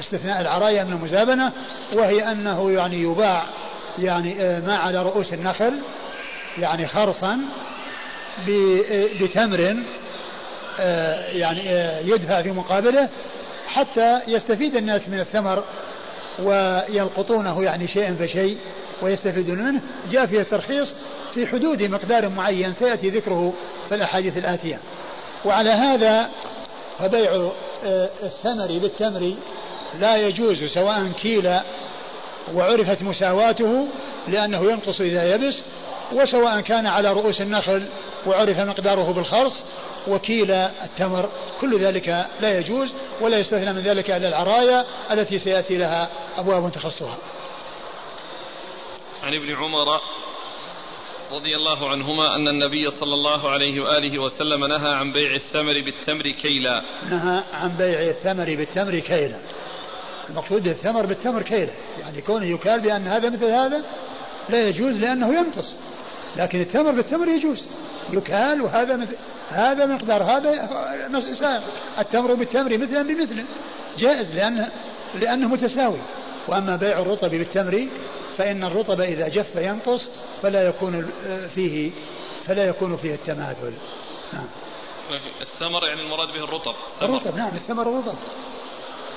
استثناء العرايا من المزابنة وهي أنه يعني يباع يعني آه، ما على رؤوس النخل يعني خرصا آه، بتمر آه، يعني يدفع في مقابله حتى يستفيد الناس من الثمر ويلقطونه يعني شيئا فشيء ويستفيدون منه. جاء فيه الترخيص في حدود مقدار معين سيأتي ذكره في الأحاديث الآتية. وعلى هذا فبيع الثمر بالتمر لا يجوز سواء كيل وعرفت مساواته لأنه ينقص إذا يبس وسواء كان على رؤوس النخل وعرف مقداره بالخرص وكيل التمر. كل ذلك لا يجوز ولا يستثنى من ذلك إلا العرايا التي سيأتي لها أبواب تخصها. عن ابن عمر رضي الله عنهما أن النبي صلى الله عليه وآله وسلم نهى عن بيع الثمر بالتمر كيلا. نهى عن بيع الثمر بالتمر كيلا. المقصود الثمر بالتمر كيلا. يعني كونه يكال بأن هذا مثل هذا لا يجوز لأنه ينقص. لكن التمر بالتمر يجوز. يكال وهذا مثل هذا مقدار هذا التمر بالتمر مثلا بمثل. جائز لأنه لأنه متساوي. وأما بيع الرطب بالتمر فإن الرطب إذا جف ينقص فلا يكون فيه فلا يكون فيه التماثل نعم. الثمر يعني المراد به الرطب. الرطب نعم الثمر الرطب.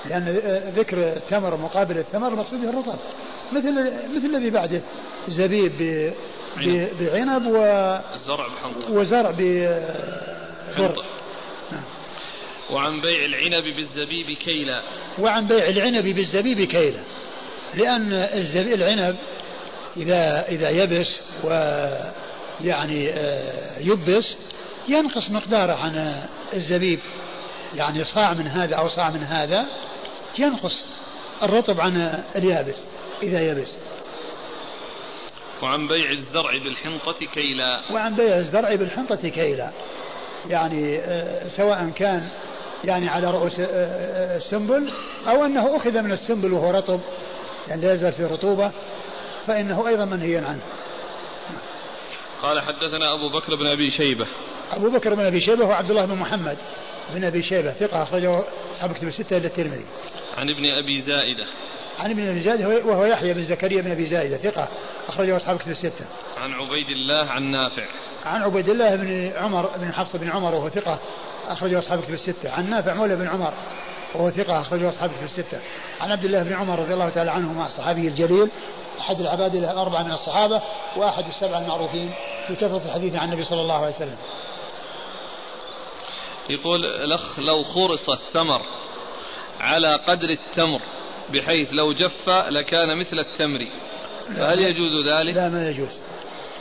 لأن ذكر التمر مقابل الثمر المقصود به الرطب. مثل مثل الذي بعده زبيب بعنب و الزرع بحنطة. وزرع ببر نعم. وعن بيع العنب بالزبيب كيلا. وعن بيع العنب بالزبيب كيلا. لأن العنب إذا إذا يبس ويعني آه، يبس ينقص مقداره عن الزبيب. يعني صاع من هذا أو صاع من هذا ينقص الرطب عن اليابس إذا يبس. وعن بيع الزرع بالحنطة كيلا. وعن بيع الزرع بالحنطة كيلا. يعني آه، سواء كان يعني على رؤوس آه، آه، السنبل أو أنه أخذ من السنبل وهو رطب يعني لا يزال في رطوبة فإنه أيضا منهي عنه. قال حدثنا أبو بكر بن أبي شيبة. أبو بكر بن أبي شيبة هو عبد الله بن محمد بن أبي شيبة ثقة أخرجه أصحاب كتب الستة إلى الترمذي. عن ابن أبي زائدة. عن ابن أبي زائدة وهو يحيى بن زكريا بن أبي زائدة ثقة أخرجه أصحاب كتب الستة. عن عبيد الله عن نافع. عن عبيد الله بن عمر بن حفص بن عمر وهو ثقة أخرجه أصحاب كتب الستة. عن نافع مولى بن عمر وهو ثقة أخرجه أصحاب كتب الستة. عن عبد الله بن عمر رضي الله تعالى عنهما الصحابي الجليل أحد العباد الأربعة من الصحابة وأحد السبعة المعروفين في كثرة الحديث عن النبي صلى الله عليه وسلم. يقول الأخ لو خرص الثمر على قدر التمر بحيث لو جف لكان مثل التمر. فهل يجوز ذلك؟ لا ما يجوز.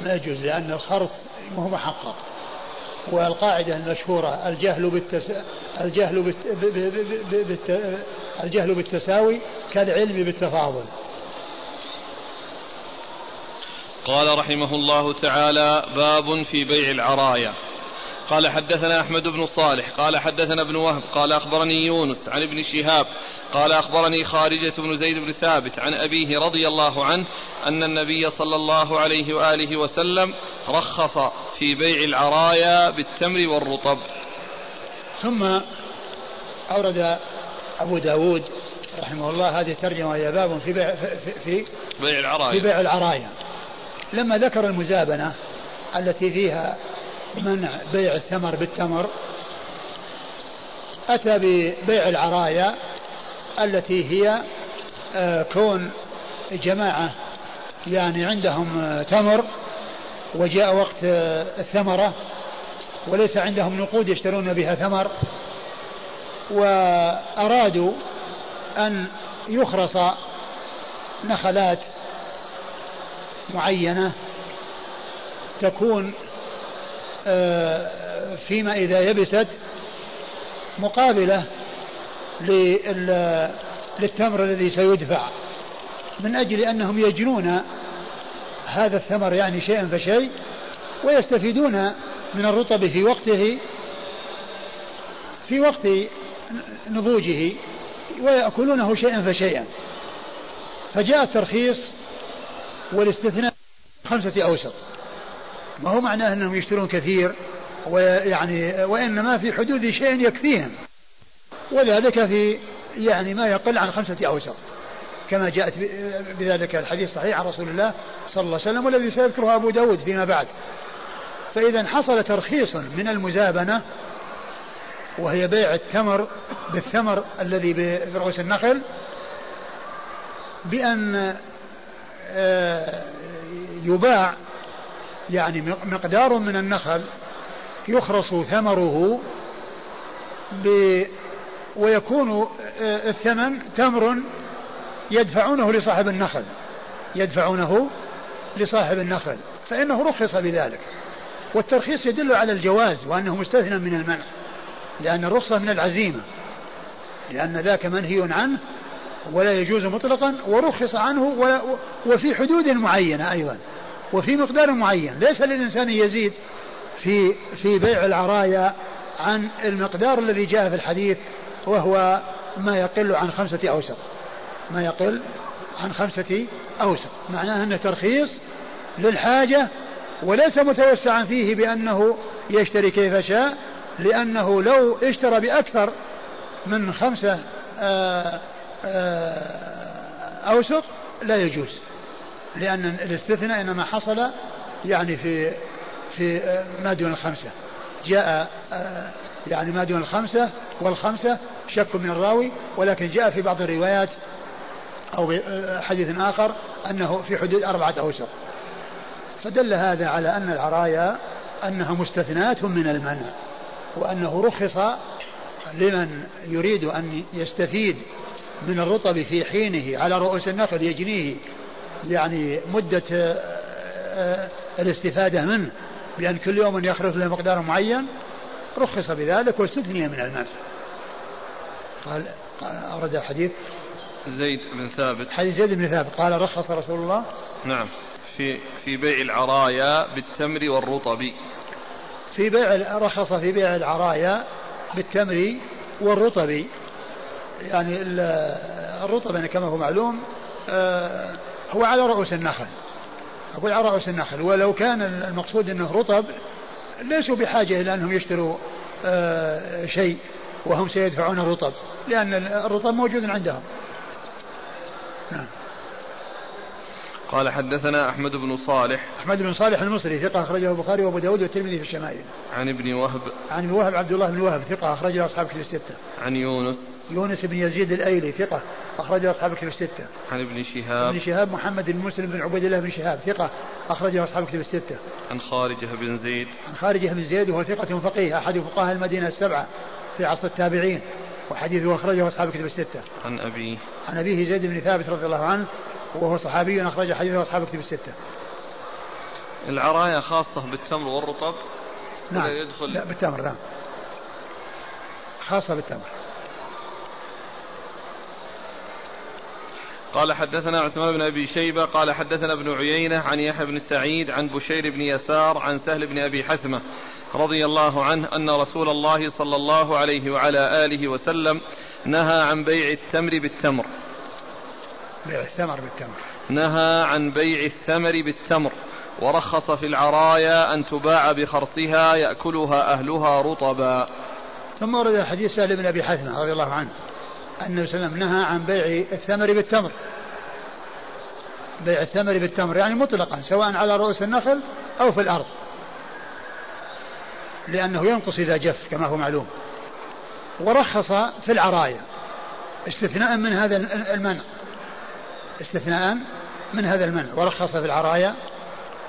ما يجوز لأن الخرص ما هو محقق. والقاعدة المشهورة الجهل بالتس... الجهل بالت... بالت... الجهل بالتساوي كالعلم بالتفاضل. قال رحمه الله تعالى باب في بيع العرايا. قال حدثنا أحمد بن صالح قال حدثنا ابن وهب قال أخبرني يونس عن ابن شهاب قال أخبرني خارجة بن زيد بن ثابت عن أبيه رضي الله عنه أن النبي صلى الله عليه وآله وسلم رخص في بيع العرايا بالتمر والرطب. ثم أورد أبو داود رحمه الله هذه الترجمة وهي باب في بيع في, في بيع العرايا. في بيع العرايا. لما ذكر المزابنة التي فيها منع بيع الثمر بالتمر أتى ببيع العرايا التي هي آه، كون جماعة يعني عندهم آه، تمر وجاء وقت آه، الثمرة وليس عندهم نقود يشترون بها ثمر وأرادوا أن يخرص نخلات معينة تكون فيما إذا يبست مقابلة للتمر الذي سيدفع. من أجل أنهم يجنون هذا الثمر يعني شيئا فشيء ويستفيدون من الرطب في وقته في وقت نضوجه ويأكلونه شيئا فشيئا. فجاء الترخيص والاستثناء خمسة أوسط. ما هو معناه أنهم يشترون كثير ويعني وإنما في حدود شيء يكفيهم وذلك في يعني ما يقل عن خمسة أوسط كما جاءت بذلك الحديث الصحيح عن رسول الله صلى الله عليه وسلم والذي سيذكره أبو داود فيما بعد. فإذا حصل ترخيص من المزابنة وهي بيع التمر بالثمر الذي برؤوس النخل بأن آه، يباع يعني مقدار من النخل يخرص ثمره ويكون آه، الثمن تمر يدفعونه لصاحب النخل يدفعونه لصاحب النخل فإنه رخص بذلك. والترخيص يدل على الجواز وأنه مستثنى من المنع لأن الرخصة من العزيمة لأن ذاك منهي عنه ولا يجوز مطلقا ورخص عنه وفي حدود معينة أيضا. وفي مقدار معين. ليس للإنسان يزيد في في بيع العرايا عن المقدار الذي جاء في الحديث وهو ما يقل عن خمسة أوسق ما يقل عن خمسة أوسق معناه أنه ترخيص للحاجة وليس متوسعا فيه بأنه يشتري كيف شاء لأنه لو اشترى بأكثر من خمسة آه، آه، أوسق لا يجوز. لأن الاستثناء إنما حصل يعني في في آه، ما دون الخمسة. جاء يعني ما دون الخمسة والخمسة شك من الراوي ولكن جاء في بعض الروايات أو حديث آخر أنه في حدود أربعة أوسق فدل هذا على أن العرايا أنها مستثناة من المنع وأنه رخص لمن يريد أن يستفيد من الرطب في حينه على رؤوس النخل يجنيه يعني مدة آه، آه، الاستفادة منه بأن كل يوم يخرج له مقدار معين رخص بذلك واستثني من المال. قال أورد الحديث. زيد بن ثابت. حديث زيد بن ثابت. قال رخص رسول الله. نعم. في في بيع العرايا بالتمر والرطب. في بيع رخص في بيع العرايا بالتمر والرطب. يعني الرطب يعني كما هو معلوم آه، هو على رؤوس النخل. أقول على رؤوس النخل. ولو كان المقصود أنه رطب ليسوا بحاجة إلى أنهم يشتروا آه، شيء وهم سيدفعون الرطب لأن الرطب موجود عندهم. نعم. قال حدثنا أحمد بن صالح. أحمد بن صالح المصري ثقة أخرجه البخاري وأبو داود والترمذي في الشمائل. عن ابن وهب. عن ابن وهب عبد الله بن وهب ثقة أخرجه أصحاب كتب الستة. عن يونس. يونس بن يزيد الأيلي ثقة أخرجه أصحاب كتب الستة. عن ابن شهاب. ابن شهاب محمد بن مسلم بن عبيد الله بن شهاب ثقة أخرجه أصحاب كتب الستة. عن خارجة بن زيد. عن خارجة بن زيد وهو ثقة فقيه أحد فقهاء المدينة السبعة في عصر التابعين وحديثه أخرجه أصحاب كتب الستة. عن أبيه عن أبيه زيد بن ثابت رضي الله عنه وهو صحابي أخرج حديثه أصحاب كتب الستة. العرايا خاصة بالتمر والرطب؟ نعم. يدخل؟ لا بالتمر نعم. خاصة بالتمر. قال حدثنا عثمان بن أبي شيبة قال حدثنا ابن عيينة عن يحيى بن سعيد عن بشير بن يسار عن سهل بن أبي حثمة رضي الله عنه أن رسول الله صلى الله عليه وعلى آله وسلم نهى عن بيع التمر بالتمر. بيع الثمر بالتمر. نهى عن بيع الثمر بالتمر. ورخص في العرايا أن تباع بخرصها يأكلها أهلها رطبا. ثم ورد حديث سهل بن أبي حثمة رضي الله عنه. أن النبي صلى الله عليه وسلم نهى عن بيع الثمر بالتمر. بيع الثمر بالتمر يعني مطلقا سواء على رؤوس النخل أو في الأرض. لأنه ينقص إذا جف كما هو معلوم. ورخص في العرايا. استثناء من هذا المنع. استثناء من هذا المنع. ورخص في العرايا.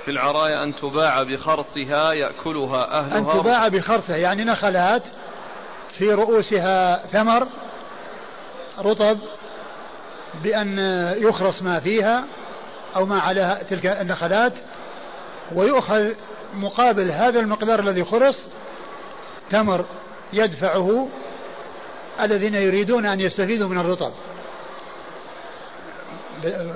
في العرايا أن تباع بخرصها يأكلها أهلها. أن تباع بخرصها يعني نخلات في رؤوسها ثمر رطب بأن يخرص ما فيها أو ما على تلك النخلات ويؤخذ مقابل هذا المقدار الذي خرص تمر يدفعه الذين يريدون أن يستفيدوا من الرطب.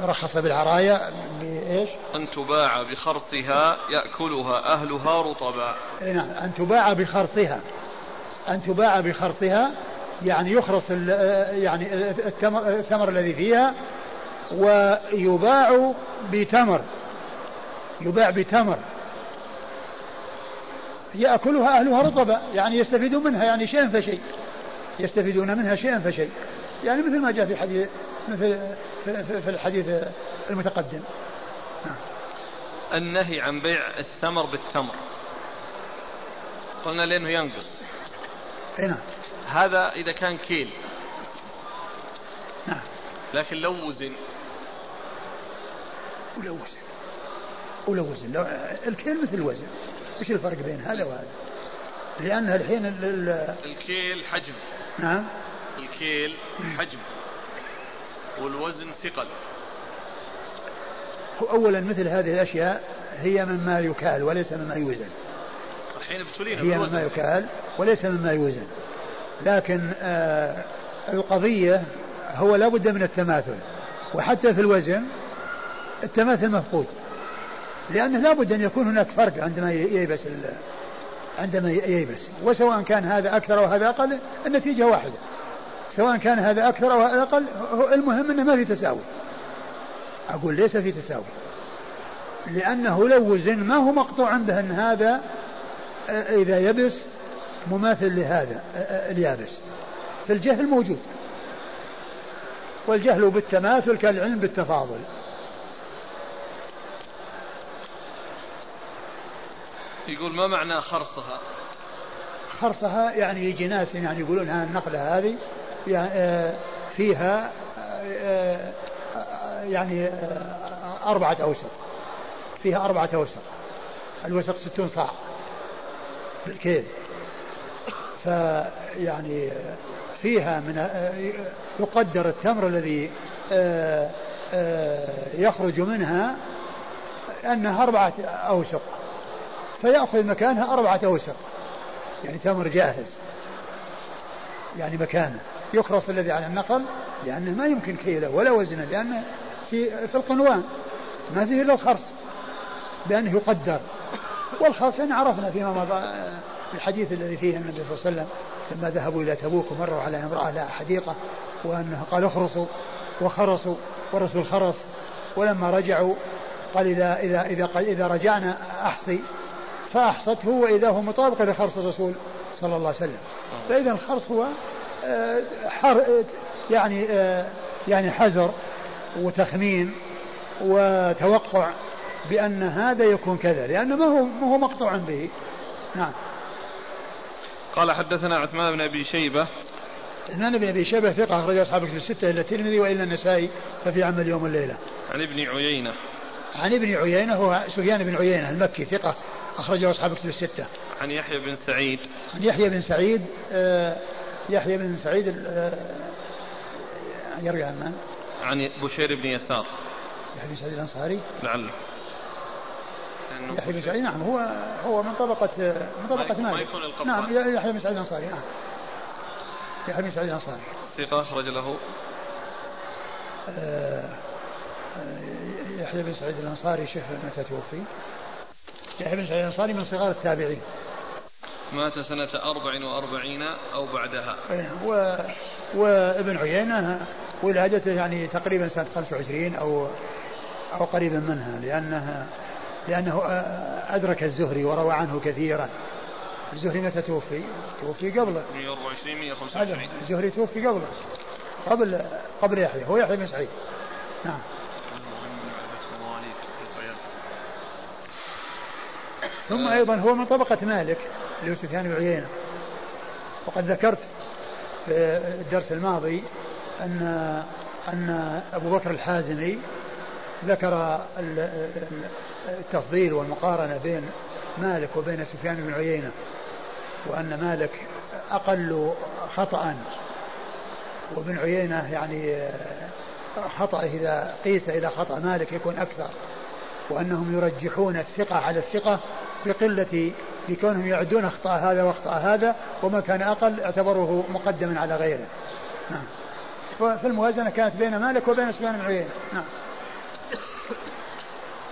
رخص بالعرايا بإيش؟ أن تباع بخرصها يأكلها أهلها رطبا. نعم أن تباع بخرصها أن تباع بخرصها يعني يخرص يعني الثمر الذي فيها ويباع بتمر. يباع بتمر. يأكلها أهلها رطبا يعني يستفيدون منها يعني شيئا فشيء. يستفيدون منها شيئا فشيء. يعني مثل ما جاء في حديث مثل في الحديث المتقدم. النهي عن بيع الثمر بالتمر. قلنا لأنه ينقص. نعم. هذا إذا كان كيل. نعم. لكن لو وزن. ولو وزن. ولو وزن. لو الكيل مثل الوزن. إيش الفرق بين هذا وهذا؟ لأن الحين الكيل حجم. نعم. الكيل حجم. والوزن ثقل. أولا مثل هذه الأشياء هي مما يكال وليس مما يوزن. الحين ابتلينا هي مما يكال وليس مما يوزن. لكن آه القضية هو لا بد من التماثل. وحتى في الوزن التماثل مفقود. لأنه لا بد أن يكون هناك فرق عندما ييبس عندما ييبس. وسواء كان هذا أكثر أو هذا أقل النتيجة واحدة. سواء كان هذا أكثر أو أقل المهم أنه ما في تساوي. أقول ليس في تساوي. لأنه لو وزن ما هو مقطوع عنده أن هذا آه، إذا يبس مماثل لهذا اليابس. فالجهل موجود. والجهل بالتماثل كالعلم بالتفاضل. يقول ما معنى خرصها؟ خرصها يعني يجي ناس يعني يقولون النقلة هذه فيها يعني أربعة أوسط. فيها أربعة أوسط. الوسط ستون صاع. بالكيل. فيعني فيها من يقدر التمر الذي يخرج منها أنها أربعة أوسق. فيأخذ مكانها أربعة أوسق. يعني تمر جاهز. يعني مكانه. يخرص الذي على النقل لأنه ما يمكن كيله ولا وزنه لأنه في, في القنوان ما فيه إلا الخرص. بأنه يقدر. والخرص يعني عرفنا فيما مضى الحديث الذي فيه النبي صلى الله عليه وسلم لما ذهبوا إلى تبوك ومروا على امرأة لها حديقة وأنه قال اخرصوا وخرصوا والرسول خرص. ولما رجعوا قال إذا إذا إذا إذا رجعنا أحصي. فأحصته وإذا هو مطابق لخرص الرسول صلى الله عليه وسلم. فإذا الخرص هو آه، حر يعني آه، يعني حذر وتخمين وتوقع بأن هذا يكون كذا لأنه ما هو ما هو مقطوع به. نعم. قال حدثنا عثمان بن أبي شيبة عثمان بن أبي شيبة ثقة أخرج أصحاب في الستة إلا الترمذي وإلا النسائي ففي عمل يوم الليلة عن ابن عيينة عن ابن عيينة هو سفيان بن عيينة المكي ثقة أخرجه أصحاب كتب الستة. عن يحيى بن سعيد. عن يحيى بن سعيد آه يحيى بن سعيد آه يروي عن من؟ عن بشير بن يسار. يحيى بن سعيد الأنصاري؟ لعله. يحيى بن سعيد نعم هو هو من طبقة من طبقة مالك. ما يكون نعم يحيى بن سعيد الأنصاري نعم. يحيى بن سعيد الأنصاري. ثقة أخرج له. آه يحيى بن سعيد الأنصاري شيخ متى توفي؟ يحيى بن سعيد الأنصاري من صغار التابعين مات سنة أربع وأربعين أو بعدها إيه، و... وابن عيينة ولادته يعني تقريبا سنة 25 أو أو قريبا منها لأنها لأنه أدرك الزهري وروى عنه كثيرا. الزهري متى توفي؟ توفي قبله 124 125 الزهري توفي قبله قبل قبل يحيى. هو يحيى بن سعيد. نعم. ثم أيضا هو من طبقة مالك اللي هو سفيان بن عيينة. وقد ذكرت في الدرس الماضي أن أن أبو بكر الحازمي ذكر التفضيل والمقارنة بين مالك وبين سفيان بن عيينة وأن مالك أقل خطأ وابن عيينة يعني خطأ إذا قيس إلى خطأ مالك يكون أكثر وأنهم يرجحون الثقة على الثقة بقلة بكونهم يعدون أخطاء هذا وأخطاء هذا وما كان أقل اعتبروه مقدما على غيره. نعم. فالموازنة كانت بين مالك وبين سفيان بن عيينة. نعم.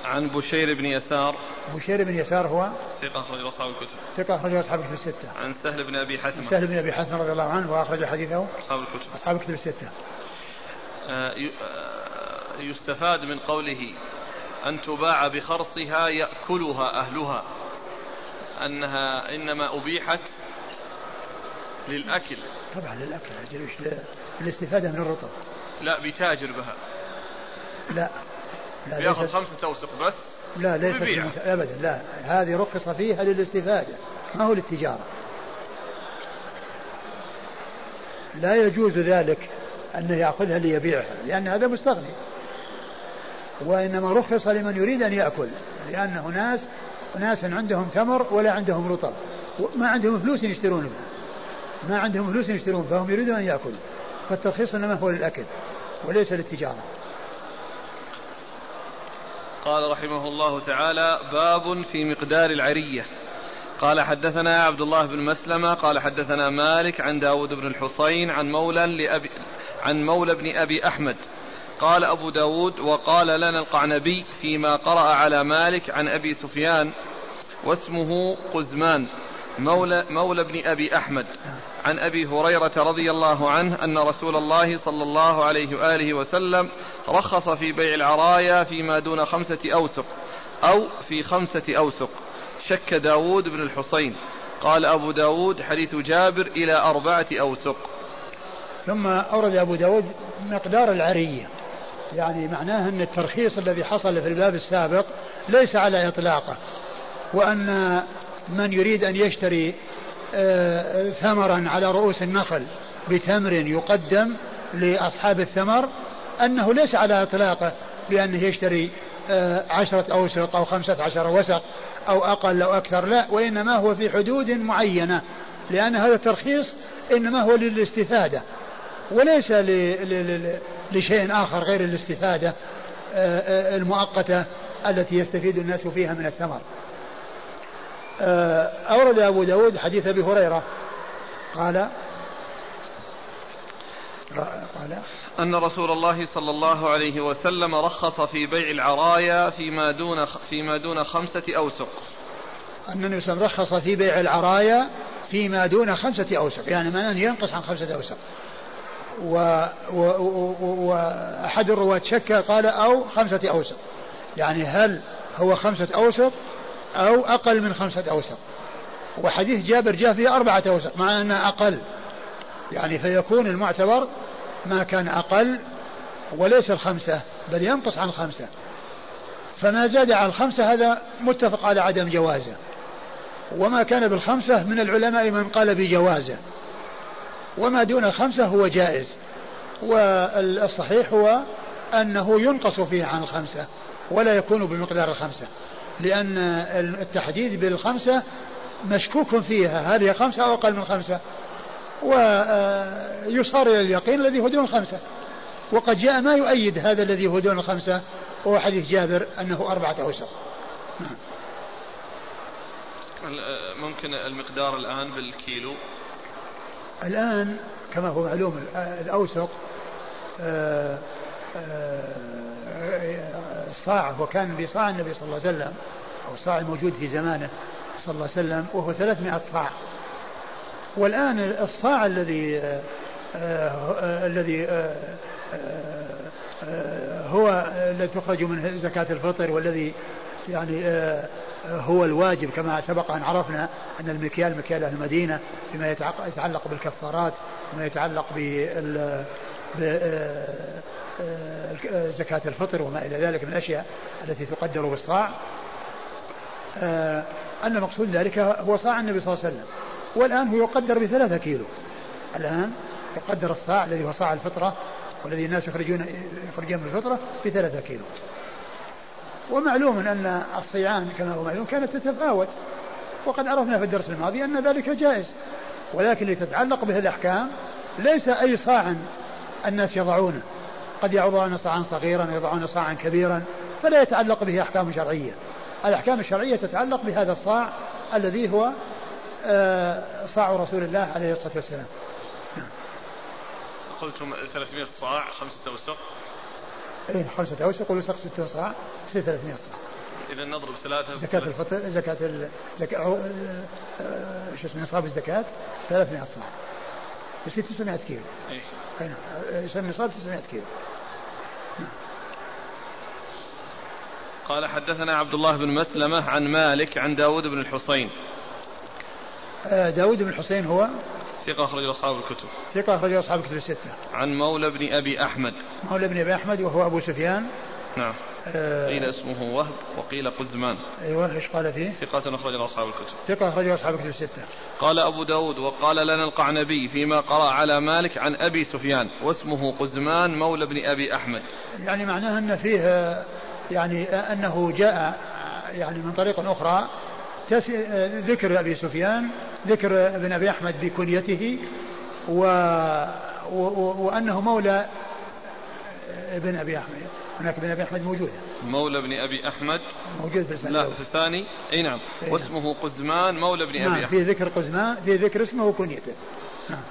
عن بشير بن يسار. بشير بن يسار هو ثقة أخرج أصحاب الكتب. ثقة أخرج أصحاب الكتب الستة. عن سهل بن أبي حثمة. سهل بن أبي حثمة رضي الله عنه وأخرج حديثه أصحاب الكتب. أصحاب الكتب الستة. آه, آه، يستفاد من قوله أن تباع بخرصها يأكلها أهلها. أنها إنما أبيحت للأكل. طبعا للأكل. أجل الاستفادة من الرطب. لا بتاجر بها. لا لا. بياخذ خمسة أوسق بس؟ لا المت... أبدا لا. هذه رخص فيها للاستفادة ما هو للتجارة. لا يجوز ذلك أنه يأخذها ليبيعها لأن هذا مستغني. وإنما رخص لمن يريد أن يأكل لأن ناس ناس عندهم تمر ولا عندهم رطب. ما عندهم فلوس يشترون ما عندهم فلوس يشترون فهم يريدون أن يأكلوا. فالترخيص إنما هو للأكل وليس للتجارة. قال رحمه الله تعالى باب في مقدار العرية. قال حدثنا عبد الله بن مسلمة قال حدثنا مالك عن داود بن الحصين عن مولى لأبي عن مولى بن أبي أحمد. قال أبو داود وقال لنا القعنبي فيما قرأ على مالك عن أبي سفيان واسمه قزمان. مولى, مولى بن أبي أحمد عن أبي هريرة رضي الله عنه أن رسول الله صلى الله عليه وآله وسلم رخص في بيع العرايا فيما دون خمسة أوسق أو في خمسة أوسق. شك داود بن الحصين. قال أبو داود حديث جابر إلى أربعة أوسق. ثم أورد أبو داود مقدار العرية. يعني معناه أن الترخيص الذي حصل في الباب السابق ليس على إطلاقه وأن من يريد أن يشتري آه، ثمرا على رؤوس النخل بتمر يقدم لأصحاب الثمر أنه ليس على إطلاقه بأنه يشتري آه، عشرة أوسق أو خمسة عشر وسق أو أقل أو أكثر لا وإنما هو في حدود معينة لأن هذا الترخيص إنما هو للاستفادة وليس لشيء آخر غير الاستفادة آه، المؤقتة التي يستفيد الناس فيها من الثمر. أورد أبو داود حديث أبي هريرة قال قال أن رسول الله صلى الله عليه وسلم رخص في بيع العرايا فيما دون فيما دون خمسة أوسق. أن النبي صلى الله عليه وسلم رخص في بيع العرايا فيما دون خمسة أوسق، يعني من ينقص عن خمسة أوسق. وأحد الرواة شك قال أو خمسة أوسق. يعني هل هو خمسة أوسق أو أقل من خمسة أوسق. وحديث جابر جاء فيه أربعة أوسق مع أنه أقل. يعني فيكون المعتبر ما كان أقل وليس الخمسة بل ينقص عن الخمسة. فما زاد على الخمسة هذا متفق على عدم جوازه. وما كان بالخمسة من العلماء من قال بجوازه. وما دون الخمسة هو جائز. والصحيح هو أنه ينقص فيه عن الخمسة ولا يكون بمقدار الخمسة. لأن التحديد بالخمسة مشكوك فيها. هل هي خمسة أو أقل من خمسة. ويصار إلى اليقين الذي هو دون الخمسة. وقد جاء ما يؤيد هذا الذي هو دون الخمسة وهو حديث جابر أنه أربعة أوسق. نعم. ممكن المقدار الآن بالكيلو؟ الآن كما هو معلوم الأوسق الصاع وكان بصاع النبي صلى الله عليه وسلم أو الصاع الموجود في زمانه صلى الله عليه وسلم وهو 300 صاع. والآن الصاع الذي آه، آه، الذي آه، هو الذي تخرج منه زكاة الفطر والذي يعني هو الواجب كما سبق أن عرفنا أن المكيال مكيال أهل المدينة فيما يتعلق بالكفارات وما يتعلق بال زكاة الفطر وما إلى ذلك من الأشياء التي تقدر بالصاع. أن مقصود ذلك هو صاع النبي صلى الله عليه وسلم. والآن هو يقدر بثلاثة كيلو. الآن يقدر الصاع الذي هو صاع الفطرة والذي الناس يخرجون يخرجون من الفطرة بثلاثة كيلو. ومعلوم أن الصيام كما هو معلوم كانت تتفاوت. وقد عرفنا في الدرس الماضي أن ذلك جائز. ولكن لتتعلق به الأحكام ليس أي صاع الناس يضعونه. قد يضعون صاعا صغيرا ويضعون صاعا كبيرا فلا يتعلق به أحكام شرعية. الأحكام الشرعية تتعلق بهذا الصاع الذي هو آه، صاع رسول الله عليه الصلاة والسلام. قلتم 300 صاع خمسة أوسق. اي خمسة أوسق ويسق ستة صاع يصير 300 صاع. إذا نضرب ثلاثة زكاة الفطر زكاة الزكاة آه، آه، شو اسمه نصاب الزكاة 300 صاع. يصير 900 كيلو. اي نعم يصير نصاب 900 كيلو. قال حدثنا عبد الله بن مسلمة عن مالك عن داود بن الحصين. آه، داود بن الحسين هو ثقة أخرج أصحاب الكتب. ثقة أخرج أصحاب الكتب الستة. عن مولى بن أبي أحمد. مولى بن أبي أحمد وهو أبو سفيان. نعم. آه. قيل اسمه وهب وقيل قزمان أيوه إيش قال فيه؟ ثقة أخرج أصحاب الكتب. ثقة أخرج أصحاب الكتب الستة. قال أبو داود وقال لنا القعنبي فيما قرأ على مالك عن أبي سفيان واسمه قزمان مولى بن أبي أحمد. يعني معناه أن فيه يعني أنه جاء يعني من طريق أخرى ذكر أبي سفيان ذكر ابن أبي أحمد بكنيته و... و... وأنه مولى ابن أبي أحمد. هناك ابن أبي أحمد موجود مولى ابن أبي أحمد. موجود في لا في الثاني. أي نعم. نعم. واسمه قزمان مولى ابن نعم أبي أحمد. في ذكر قزمان في ذكر اسمه وكنيته. نعم.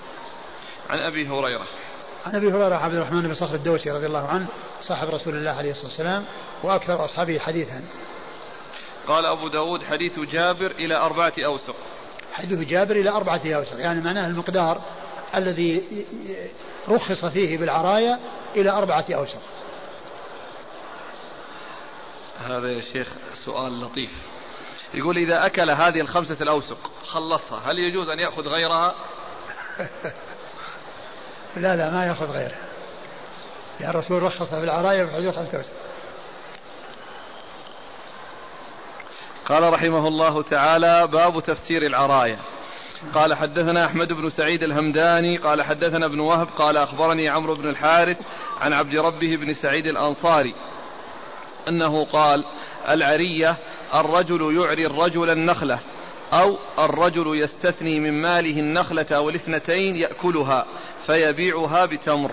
عن أبي هريرة. عن أبي هريرة عبد الرحمن بن صخر الدوسي رضي الله عنه صاحب رسول الله عليه الصلاة والسلام وأكثر أصحابه حديثا. قال أبو داود حديث جابر إلى أربعة أوسق. حديث جابر إلى أربعة أوسق. يعني معناه المقدار الذي رخص فيه بالعراية إلى أربعة أوسق. هذا يا شيخ سؤال لطيف. يقول إذا أكل هذه الخمسة الأوسق خلصها هل يجوز أن يأخذ غيرها؟ *laughs* لا لا ما يأخذ غيرها. يعني الرسول رخص بالعراية بحدود خمسة أوسق قال رحمه الله تعالى باب تفسير العراية. قال حدثنا أحمد بن سعيد الهمداني قال حدثنا ابن وهب قال أخبرني عمرو بن الحارث عن عبد ربه بن سعيد الأنصاري أنه قال العرية الرجل يعري الرجل النخلة أو الرجل يستثني من ماله النخلة أو الاثنتين يأكلها فيبيعها بتمر.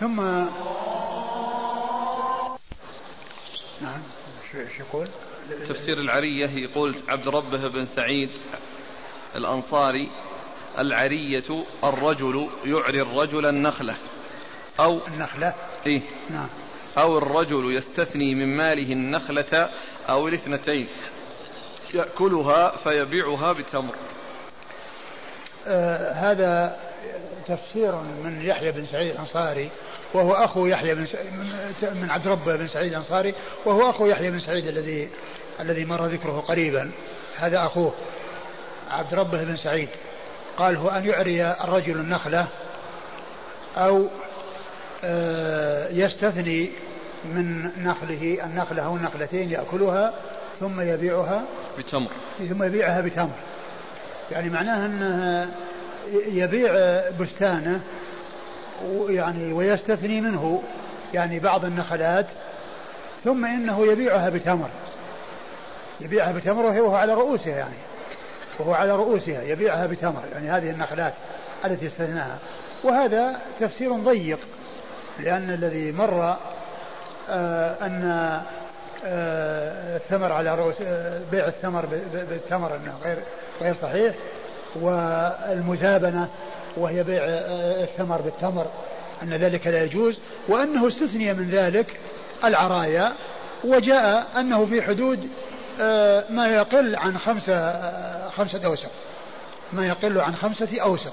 ثم نعم إيش يقول؟ تفسير العرية يقول عبد ربه بن سعيد الأنصاري العرية الرجل يعري الرجل النخلة أو النخلة؟ إيه. نعم. أو الرجل يستثني من ماله النخلة أو الاثنتين يأكلها فيبيعها بتمر. آه هذا تفسير من يحيى بن سعيد الأنصاري وهو أخو يحيى بن من عبد ربه بن سعيد الأنصاري وهو أخو يحيى بن سعيد الذي الذي مر ذكره قريبا. هذا أخوه عبد ربه بن سعيد. قال هو أن يعري الرجل النخلة أو آه، يستثني من نخله النخلة أو النخلتين يأكلها ثم يبيعها. بتمر. ثم يبيعها بتمر. يعني معناها أنه يبيع بستانه يعني ويستثني منه يعني بعض النخلات ثم إنه يبيعها بتمر. يبيعها بتمر وهو على رؤوسها يعني. وهو على رؤوسها يبيعها بتمر. يعني هذه النخلات التي استثناها. وهذا تفسير ضيق لأن الذي مر أن آه الثمر على رؤوس آه بيع الثمر بالتمر أنه غير غير صحيح والمزابنة وهي بيع آه، الثمر بالتمر أن ذلك لا يجوز وأنه استثني من ذلك العرايا وجاء أنه في حدود آه، ما يقل عن خمسة آه، خمسة أوسق ما يقل عن خمسة أوسق.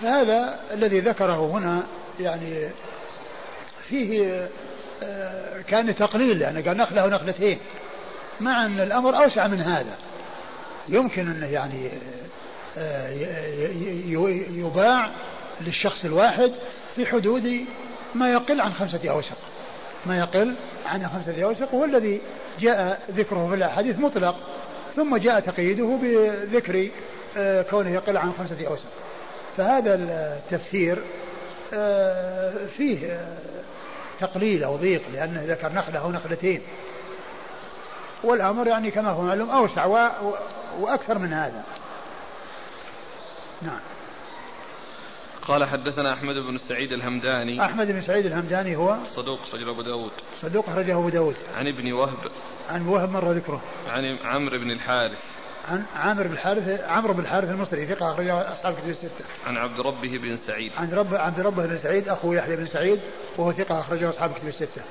فهذا الذي ذكره هنا يعني فيه كان تقليل يعني قال نخلة ونخلتين مع أن الأمر أوسع من هذا. يمكن أنه يعني يباع للشخص الواحد في حدود ما يقل عن خمسة أوسق. ما يقل عن خمسة أوسق هو الذي جاء ذكره في الأحاديث مطلق ثم جاء تقييده بذكر آه، كونه يقل عن خمسة أوسق. فهذا التفسير آه، فيه آه، تقليل أو ضيق لأنه ذكر نخلة أو نخلتين. والأمر يعني كما هو معلوم أوسع وأكثر من هذا. نعم. قال حدثنا أحمد بن سعيد الهمداني. أحمد بن سعيد الهمداني هو؟ صدوق أخرجه أبو داود. صدوق أخرجه أبو داود. عن ابن وهب. عن وهب مر ذكره. عن عمرو بن الحارث. عن عامر بن الحارث عمرو بن الحارث المصري ثقة أخرجه أصحاب كتب الستة. عن عبد ربه بن سعيد. عن رب عبد ربه بن سعيد أخو يحيى بن سعيد وهو ثقة أخرجه أصحاب كتب الستة.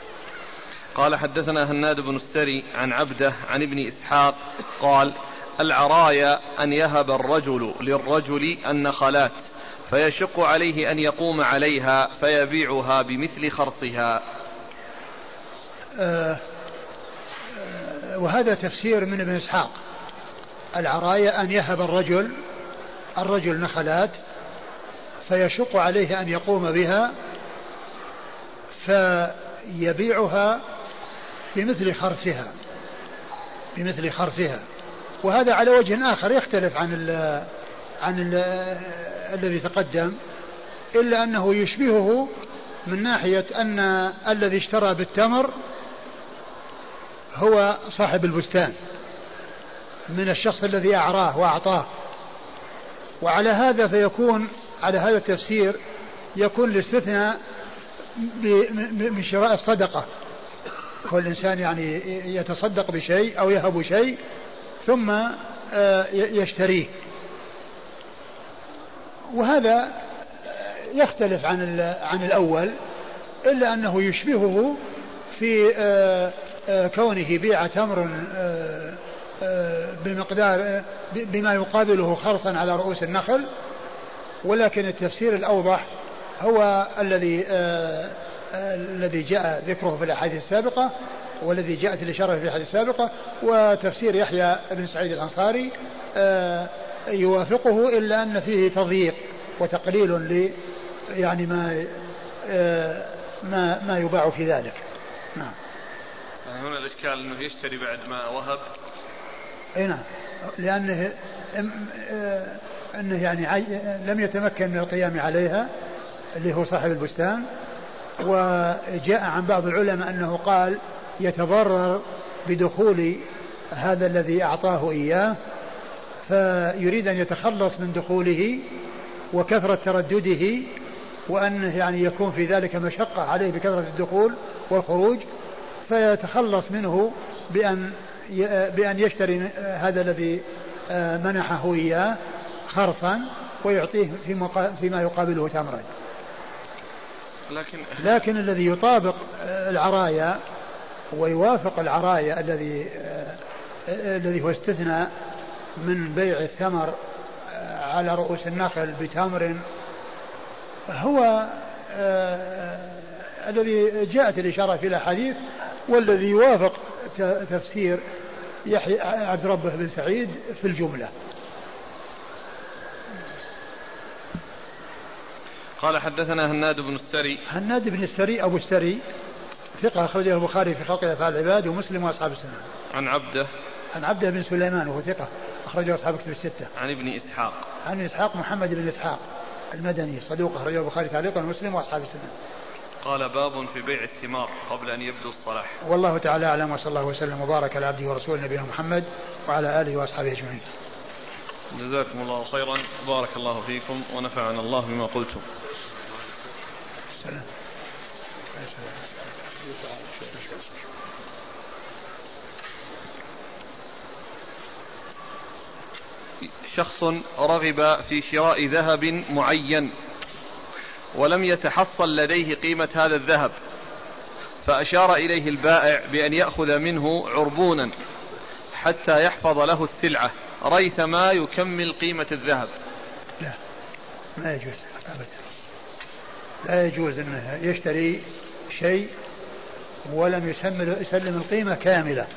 قال حدثنا هناد بن السري عن عبده عن ابن إسحاق قال العرايا أن يهب الرجل للرجل النخلات فيشق عليه أن يقوم عليها فيبيعها بمثل خرصها آه آه وهذا تفسير من ابن إسحاق العرايا أن يهب الرجل الرجل نخلات فيشق عليه أن يقوم بها فيبيعها بمثل خرسها بمثل خرسها. وهذا على وجه آخر يختلف عن ال عن ال الذي تقدم إلا أنه يشبهه من ناحية أن الذي اشترى بالتمر هو صاحب البستان. من الشخص الذي أعراه وأعطاه. وعلى هذا فيكون على هذا التفسير يكون الاستثناء من شراء الصدقة. كل إنسان يعني يتصدق بشيء أو يهب شيء ثم آه، يشتريه. وهذا يختلف عن عن الأول إلا أنه يشبهه في آه، آه، كونه بيع تمر بمقدار بما يقابله خرصا على رؤوس النخل ولكن التفسير الأوضح هو الذي الذي جاء ذكره في الأحاديث السابقة والذي جاءت الإشارة في الحديث السابقة وتفسير يحيى بن سعيد الأنصاري يوافقه إلا أن فيه تضييق وتقليل ل يعني ما ما ما يباع في ذلك. نعم. يعني هنا الإشكال أنه يشتري بعد ما وهب. أي نعم. لأنه آه، أنه يعني لم يتمكن من القيام عليها اللي هو صاحب البستان. وجاء عن بعض العلماء أنه قال يتضرر بدخول هذا الذي أعطاه إياه فيريد أن يتخلص من دخوله وكثرة تردده وأنه يعني يكون في ذلك مشقة عليه بكثرة الدخول والخروج فيتخلص منه بأن بأن يشتري هذا الذي منحه إياه خرصا ويعطيه فيما يقابله تمرا لكن لكن الذي يطابق العرايا ويوافق العرايا الذي الذي هو استثناء من بيع الثمر على رؤوس النخل بتمر هو الذي جاءت الإشارة في الأحاديث والذي يوافق تفسير يحيى عبد ربه بن سعيد في الجملة. قال حدثنا هناد بن السري. هناد بن السري أبو السري ثقة أخرجه البخاري في خلق أفعال العباد ومسلم وأصحاب السنة. عن عبده. عن عبده بن سليمان وهو ثقة أخرجه أصحاب كتب الستة. عن ابن إسحاق. عن إسحاق محمد بن إسحاق المدني صدوق أخرجه البخاري تعليقا ومسلم وأصحاب السنة. قال باب في بيع الثمار قبل أن يبدو الصلاح. والله تعالى أعلم وصلى الله وسلم وبارك على عبده ورسوله نبينا محمد وعلى آله وأصحابه أجمعين. جزاكم الله خيرا. بارك الله فيكم ونفعنا الله بما قلتم. سلام. شخص رغب في شراء ذهب معين. ولم يتحصل لديه قيمة هذا الذهب. فأشار إليه البائع بأن يأخذ منه عربونا حتى يحفظ له السلعة ريثما يكمل قيمة الذهب. لا ما يجوز أبدا. لا يجوز أنه يشتري شيء ولم يسلم يسلم القيمة كاملة.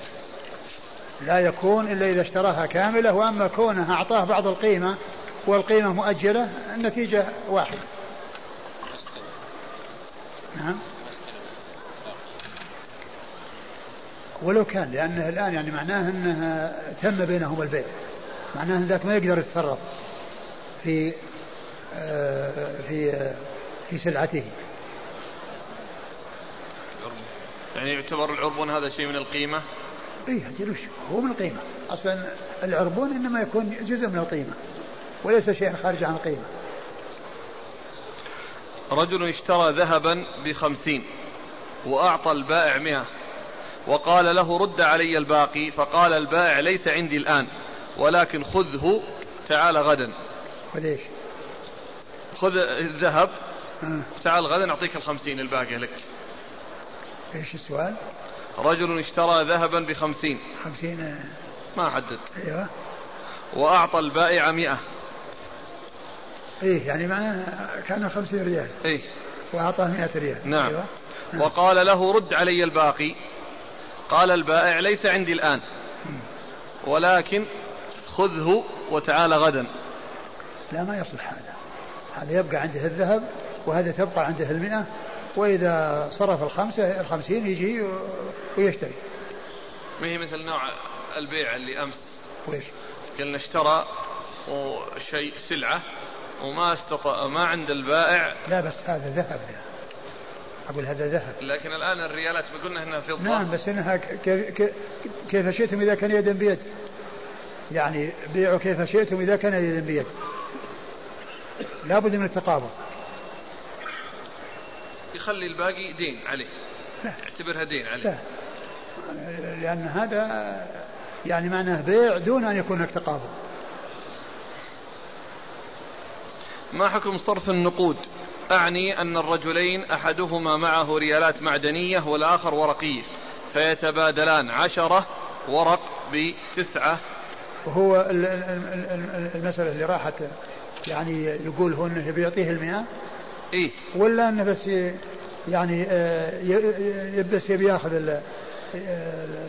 لا يكون إلا إذا اشتراها كاملة وأما كونه أعطاه بعض القيمة والقيمة مؤجلة النتيجة واحدة. نعم. ولو كان لأنه الآن يعني معناه أنه تم بينهما البيع. معناه أن ذاك ما يقدر يتصرف في آه، في في سلعته. يعني يعتبر العربون هذا شيء من القيمة؟ اي هو من القيمة. أصلا العربون إنما يكون جزء من القيمة وليس شيئا خارج عن القيمة. رجل اشترى ذهبا بخمسين وأعطى البائع مئة. وقال له رد علي الباقي فقال البائع ليس عندي الآن ولكن خذه تعال غدا. خذ إيش؟ خذ الذهب. تعال غدا أعطيك الخمسين الباقي لك. إيش السؤال؟ رجل اشترى ذهبا بخمسين. خمسين آه. ما حدد أيوه. وأعطى البائع مئة. إيه يعني معناه كان خمسين ريال. إيه. وأعطاه مئة ريال. نعم. أيوة. وقال له رد علي الباقي. قال البائع ليس عندي الآن. ولكن خذه وتعال غدا. لا ما يصلح هذا. هذا يبقى عنده الذهب وهذا تبقى عنده المئة. وإذا صرف الخمسة الخمسين يجي ويشتري. ما هي مثل نوع البيع اللي أمس؟ ويش قلنا اشترى شيء سلعة. وما استطاع ما عند البائع. لا بس هذا ذهب. ده. أقول هذا ذهب. لكن الآن الريالات قلنا أنها فضة نعم بس أنها كيف, كيف شئتم إذا كان يدا بيد؟ يعني بيعوا كيف شئتم إذا كان يدا بيد؟ لابد من التقابض. يخلي الباقي دين عليه. لا. يعتبرها دين عليه. لا. لأن هذا يعني معناه بيع دون أن يكون هناك تقابض. ما حكم صرف النقود؟ أعني أن الرجلين أحدهما معه ريالات معدنية والآخر ورقية. فيتبادلان عشرة ورق بتسعة. وهو المسألة اللي راحت يعني يقول هو إنه بيعطيه المئة؟ إيه ولا إنه بس يعني آه، بس يبي ياخذ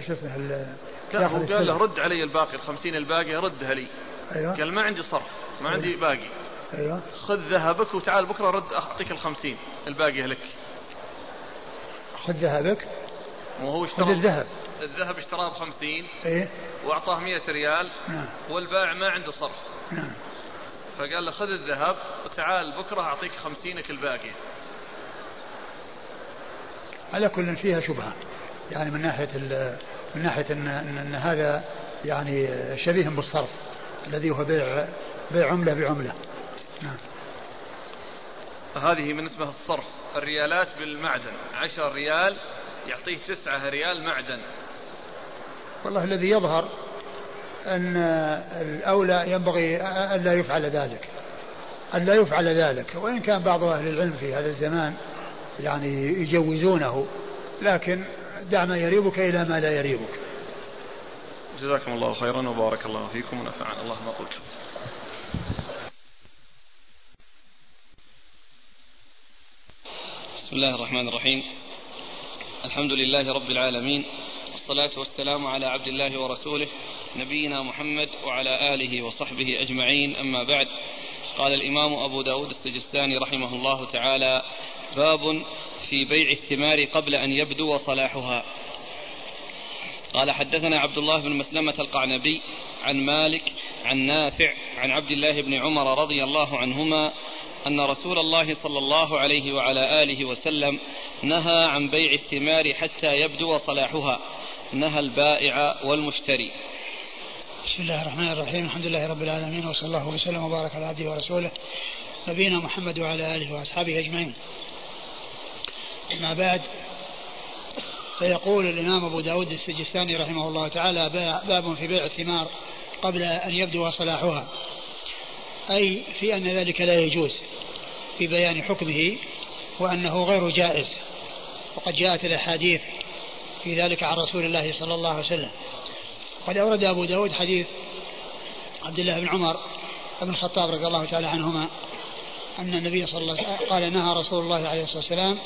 شو اسمه لا هو قال له رد علي الباقي الخمسين الباقي ردها لي. أيوة. قال ما عندي صرف ما عندي أيوة. باقي. أيوه. خذ ذهبك وتعال بكرة رد أعطيك الخمسين الباقي لك. خذ ذهبك. وهو اشترى خذ الذهب. الذهب اشتراه بخمسين إيه. وأعطاه مئة ريال نعم. والبائع ما عنده صرف. نعم. فقال له خذ الذهب وتعال بكرة أعطيك خمسينك الباقي. على كل فيها شبهة. يعني من ناحية من ناحية أن, أن هذا يعني شبيه بالصرف الذي هو بيع بيع عملة بعملة. نعم. هذه بالنسبة للصرف الريالات بالمعدن. عشر ريال يعطيه تسعة ريال معدن. والله الذي يظهر أن الأولى ينبغي ألا يفعل ذلك. ألا يفعل ذلك. وإن كان بعض أهل العلم في هذا الزمان يعني يجوزونه لكن دع ما يريبك إلى ما لا يريبك. جزاكم الله خيرا وبارك الله فيكم ونفعنا الله ما قلتم. بسم الله الرحمن الرحيم. الحمد لله رب العالمين والصلاة والسلام على عبد الله ورسوله نبينا محمد وعلى آله وصحبه أجمعين أما بعد. قال الإمام أبو داود السجستاني رحمه الله تعالى باب في بيع الثمار قبل أن يبدو صلاحها. قال حدثنا عبد الله بن مسلمة القعنبي عن مالك عن نافع عن عبد الله بن عمر رضي الله عنهما أن رسول الله صلى الله عليه وعلى آله وسلم نهى عن بيع الثمار حتى يبدو صلاحها. نهى البائع والمشتري. بسم الله الرحمن الرحيم. الحمد لله رب العالمين وصلى الله وسلم وبارك على عبده ورسوله نبينا محمد وعلى آله وأصحابه أجمعين. أما بعد فيقول الإمام أبو داود السجستاني رحمه الله تعالى باب في بيع الثمار قبل أن يبدو صلاحها. أي في أن ذلك لا يجوز في بيان حكمه وأنه غير جائز. وقد جاءت الأحاديث في ذلك عن رسول الله صلى الله عليه وسلم. قد أورد أبو داود حديث عبد الله بن عمر بن الخطاب رضي الله تعالى عنهما أن النبي صلى الله عليه وسلم قال نهى رسول الله عليه الصلاة والسلام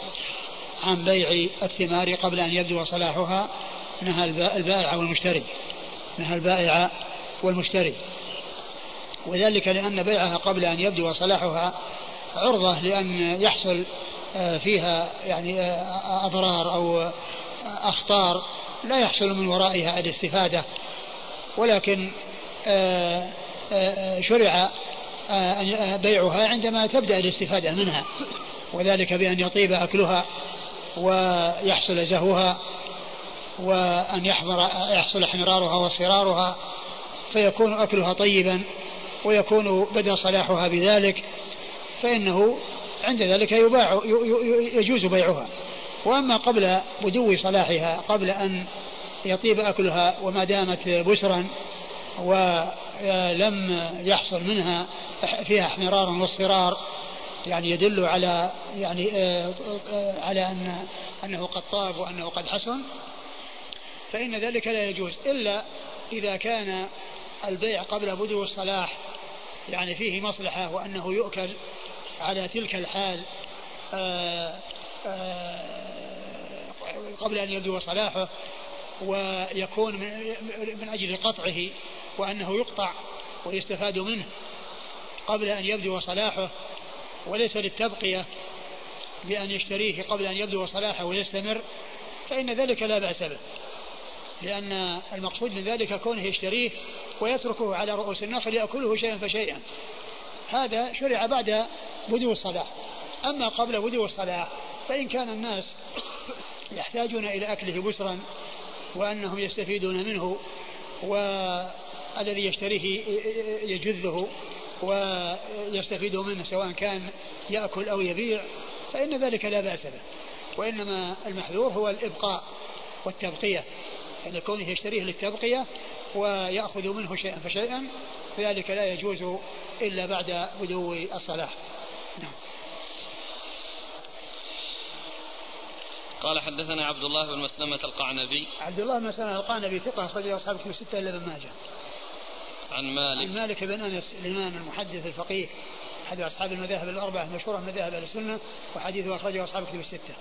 عن بيع الثمار قبل أن يبدو صلاحها. نهى البائع والمشتري. نهى البائع والمشتري. وذلك لأن بيعها قبل أن يبدو صلاحها عرضة لأن يحصل آه، فيها يعني آه، أضرار أو أخطار لا يحصل من ورائها الاستفادة. ولكن آه، شرع بيعها عندما تبدأ الاستفادة منها. وذلك بأن يطيب أكلها ويحصل زهوها وأن يحصل احمرارها وصرارها فيكون أكلها طيبا. ويكون بدا صلاحها بذلك فإنه عند ذلك يباع يجوز بيعها. وأما قبل بدو صلاحها قبل أن يطيب أكلها وما دامت بشرا ولم يحصل منها فيها احمرار واصفرار يعني يدل على يعني آه، على أن أنه قد طاب وأنه قد حسن فإن ذلك لا يجوز. إلا إذا كان البيع قبل بدو الصلاح يعني فيه مصلحة وأنه يؤكل على تلك الحال آه، قبل أن يبدو صلاحه ويكون من أجل قطعه وأنه يقطع ويستفاد منه قبل أن يبدو صلاحه وليس للتبقية بأن يشتريه قبل أن يبدو صلاحه ويستمر فإن ذلك لا بأس به لأن المقصود من ذلك كونه يشتريه ويتركه على رؤوس النخل يأكله شيئا فشيئا. هذا شرع بعد بدو الصلاح أما قبل بدو الصلاح فإن كان الناس يحتاجون إلى أكله بسرا وأنهم يستفيدون منه والذي يشتريه يجذه ويستفيد منه سواء كان يأكل أو يبيع فإن ذلك لا بأس به. وإنما المحذور هو الإبقاء والتبقية. يعني كونه يشتريه للتبقية ويأخذ منه شيئا فشيئا فذلك لا يجوز إلا بعد بدو الصلاح نعم. قال حدثنا عبد الله بن مسلمة القعنبي. عبد الله بن مسلمة القعنبي ثقة أخرج أصحاب كتب الستة إلا ابن ماجه. عن مالك. عن مالك بن أنس الإمام المحدث الفقيه أحد أصحاب المذاهب الأربعة المشهوره من مذاهب أهل السنة وحديثه أخرجه أصحاب كتب الستة.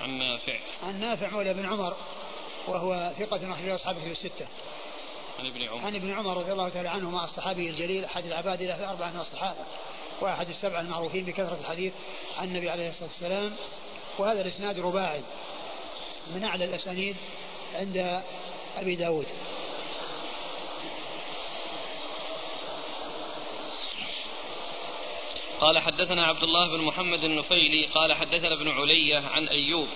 عن نافع. عن نافع مولى بن عمر وهو ثقة أخرجه أصحاب كتب الستة. عن ابن عمر. عن ابن عمر رضي الله تعالى عنهما الصحابي الجليل أحد العباد له الأربعة من الصحابة وأحد السبعة المعروفين بكثرة الحديث عن النبي عليه الصلاة والسلام. وهذا الإسناد رباعي من أعلى الأسانيد عند أبي داود. قال حدثنا عبد الله بن محمد النفيلي قال حدثنا ابن علية عن أيوب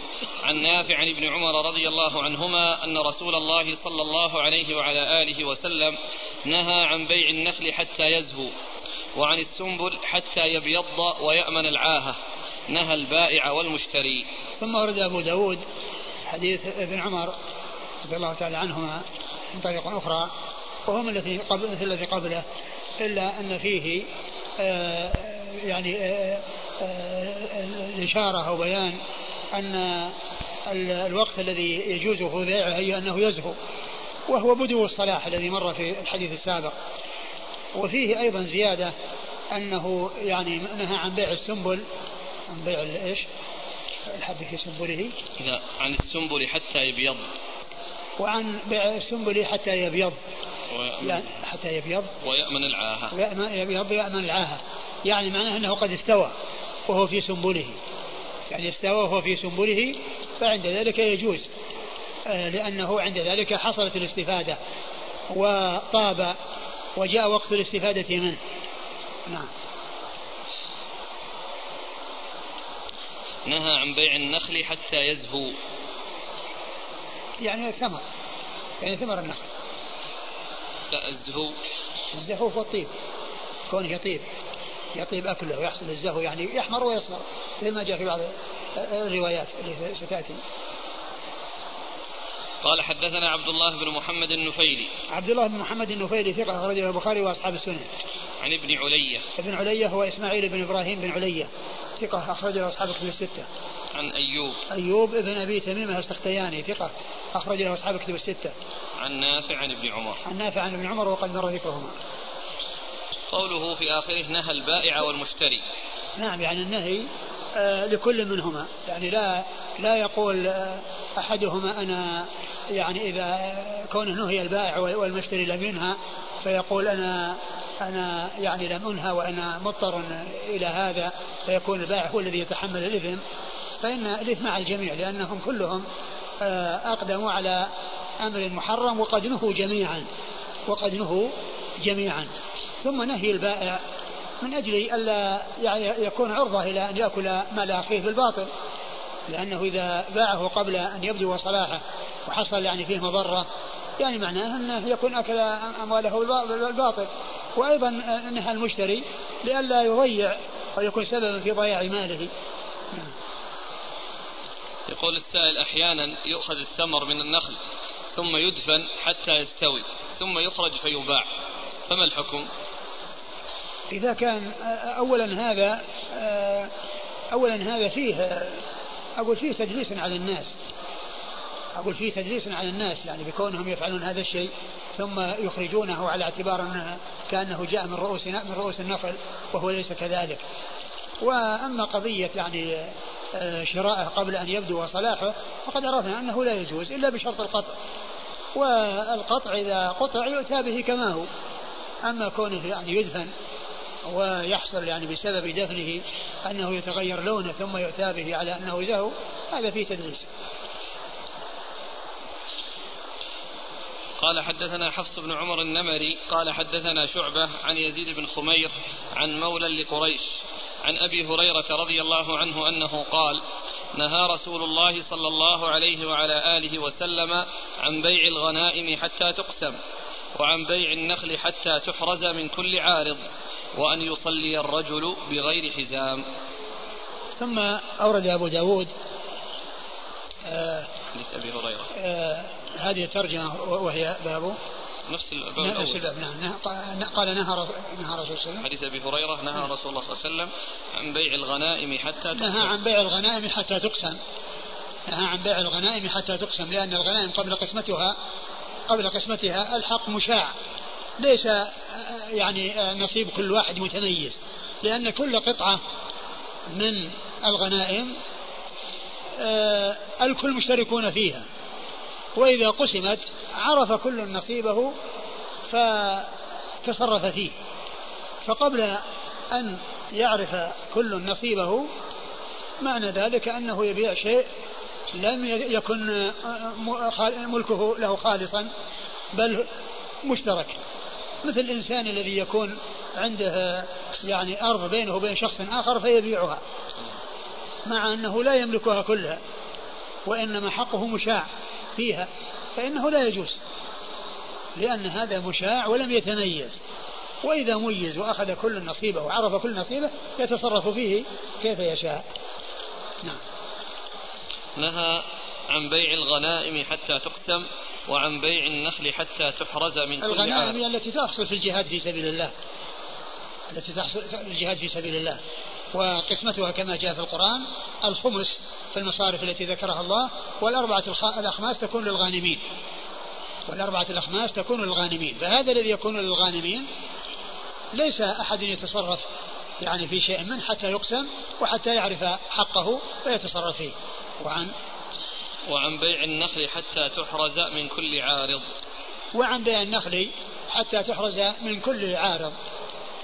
عن نافع عن ابن عمر رضي الله عنهما أن رسول الله صلى الله عليه وعلى آله وسلم نهى عن بيع النخل حتى يزهو وعن السنبل حتى يبيض ويأمن العاهة. نهى البائع والمشتري. ثم ورد أبو داود حديث ابن عمر رضي الله تعالى عنهما من طريق أخرى وهو الذي قبل مثل الذي قبله إلا أن فيه آه يعني آه آه الإشارة أو بيان أن الوقت الذي يجوز بيعه هي أنه يزهو وهو بدو الصلاح الذي مر في الحديث السابق. وفيه أيضا زيادة أنه يعني نهى عن بيع السنبل. عن بيع إيش؟ الحب في سنبله. إذا عن السنبل حتى يبيض. وعن بيع السنبل حتى يبيض. يعني حتى يبيض. ويأمن العاهة. ويأمن يبيض ويأمن العاهة. يعني معناه أنه قد استوى وهو في سنبله. يعني استوى وهو في سنبله فعند ذلك يجوز آه، لأنه عند ذلك حصلت الاستفادة وطاب وجاء وقت الاستفادة منه. نعم. نهى عن بيع النخل حتى يزهو. يعني الثمر يعني ثمر النخل. لا الزهو. الزهو هو الطيب كونه يطيب. يطيب أكله ويحصل الزهو يعني يحمر ويصفر مثل ما جاء في بعض الروايات اللي ستأتي. قال حدثنا عبد الله بن محمد النفيلي. عبد الله بن محمد النفيلي ثقة أخرجه البخاري وأصحاب السنن عن ابن علية. ابن علية هو إسماعيل بن إبراهيم بن علية ثقة أخرجه أصحاب الكتب الستة. عن أيوب. أيوب ابن أبي تميمة السختياني ثقة أخرج له أصحاب الكتب الستة. عن نافع عن ابن عمر. عن نافع عن ابن عمر وقد مر ذكرهما. قوله في آخره نهى البائع والمشتري. نعم يعني النهي آه لكل منهما. يعني لا لا يقول آه أحدهما أنا يعني إذا كونه نهي البائع والمشتري لم ينهى فيقول أنا أنا يعني لم أنهى وأنا مضطر إلى هذا فيكون البائع هو الذي يتحمل الإثم. فإن الإثم على الجميع لأنهم كلهم آه، أقدموا على أمر محرم وقد نهوا جميعا وقد نهوا جميعا. ثم نهي البائع من أجل ألا يعني يكون عرضة إلى أن يأكل مال أخيه بالباطل لأنه إذا باعه قبل أن يبدو صلاحه وحصل يعني فيه مضرة يعني معناه أنه يكون أكل أمواله بالباطل وأيضا نهى المشتري لئلا يضيع أو يكون سببا في ضياع ماله. يقول السائل أحيانا يؤخذ الثمر من النخل ثم يدفن حتى يستوي ثم يخرج فيباع. فما الحكم؟ إذا كان أولا هذا أولا هذا فيه أقول فيه تدليس على الناس. أقول فيه تدليس على الناس يعني بكونهم يفعلون هذا الشيء ثم يخرجونه على اعتبار أنه كأنه جاء من رؤوس من رؤوس النخل وهو ليس كذلك. وأما قضية يعني شراءه قبل أن يبدو صلاحه فقد عرفنا أنه لا يجوز إلا بشرط القطع. والقطع إذا قطع يؤتى به كما هو. أما كونه يعني يدفن ويحصل يعني بسبب دفنه أنه يتغير لونه ثم يؤتى به على أنه زهو هذا فيه تدليس. قال حدثنا حفص بن عمر النمري قال حدثنا شعبة عن يزيد بن خمير عن مولى لقريش عن أبي هريرة رضي الله عنه أنه قال نهى رسول الله صلى الله عليه وعلى آله وسلم عن بيع الغنائم حتى تقسم وعن بيع النخل حتى تحرز من كل عارض. وأن يصلي الرجل بغير حزام. ثم أورد أبو داود آه حديث أبي هريرة. آه هذه الترجمة وهي باب نفس الباب نفس الباب نعم قال نهى نهى رسول الله حديث أبي هريرة نهى رسول الله صلى الله عليه وسلم عن بيع الغنائم حتى تقسم. نهى عن بيع الغنائم حتى تقسم. نهى عن بيع الغنائم حتى تقسم لأن الغنائم قبل قسمتها قبل قسمتها ألحق مشاع. ليس يعني نصيب كل واحد متميز. لأن كل قطعة من الغنائم آه، الكل مشتركون فيها. وإذا قسمت عرف كل نصيبه فتصرف فيه. فقبل أن يعرف كل نصيبه معنى ذلك أنه يبيع شيء لم يكن ملكه له خالصا بل مشترك. مثل الإنسان الذي يكون عنده يعني أرض بينه وبين شخص آخر فيبيعها مع أنه لا يملكها كلها وإنما حقه مشاع فيها فإنه لا يجوز لأن هذا مشاع ولم يتميز وإذا ميز وأخذ كل نصيبه وعرف كل نصيبه يتصرف فيه كيف يشاء. نعم. نهى عن بيع الغنائم حتى تقسم وعن بيع النخل حتى تحرز من كل الغنائم هي التي تحصل في الجهاد في سبيل الله. التي تحصل في الجهاد في سبيل الله. وقسمتها كما جاء في القرآن الخمس في المصارف التي ذكرها الله والأربعة الأخماس تكون للغانمين. والأربعة الأخماس تكون للغانمين. فهذا الذي يكون للغانمين ليس أحد يتصرف يعني في شيء منه حتى يقسم وحتى يعرف حقه ويتصرف فيه. وعن وعن بيع النخل حتى تحرز من كل عارض. وعن بيع النخل حتى تحرز من كل عارض.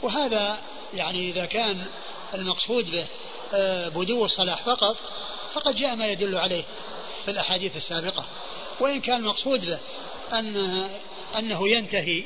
وهذا يعني إذا كان المقصود به آه، بدو الصلاح فقط فقد جاء ما يدل عليه في الأحاديث السابقة. وإن كان المقصود به أن أنه ينتهي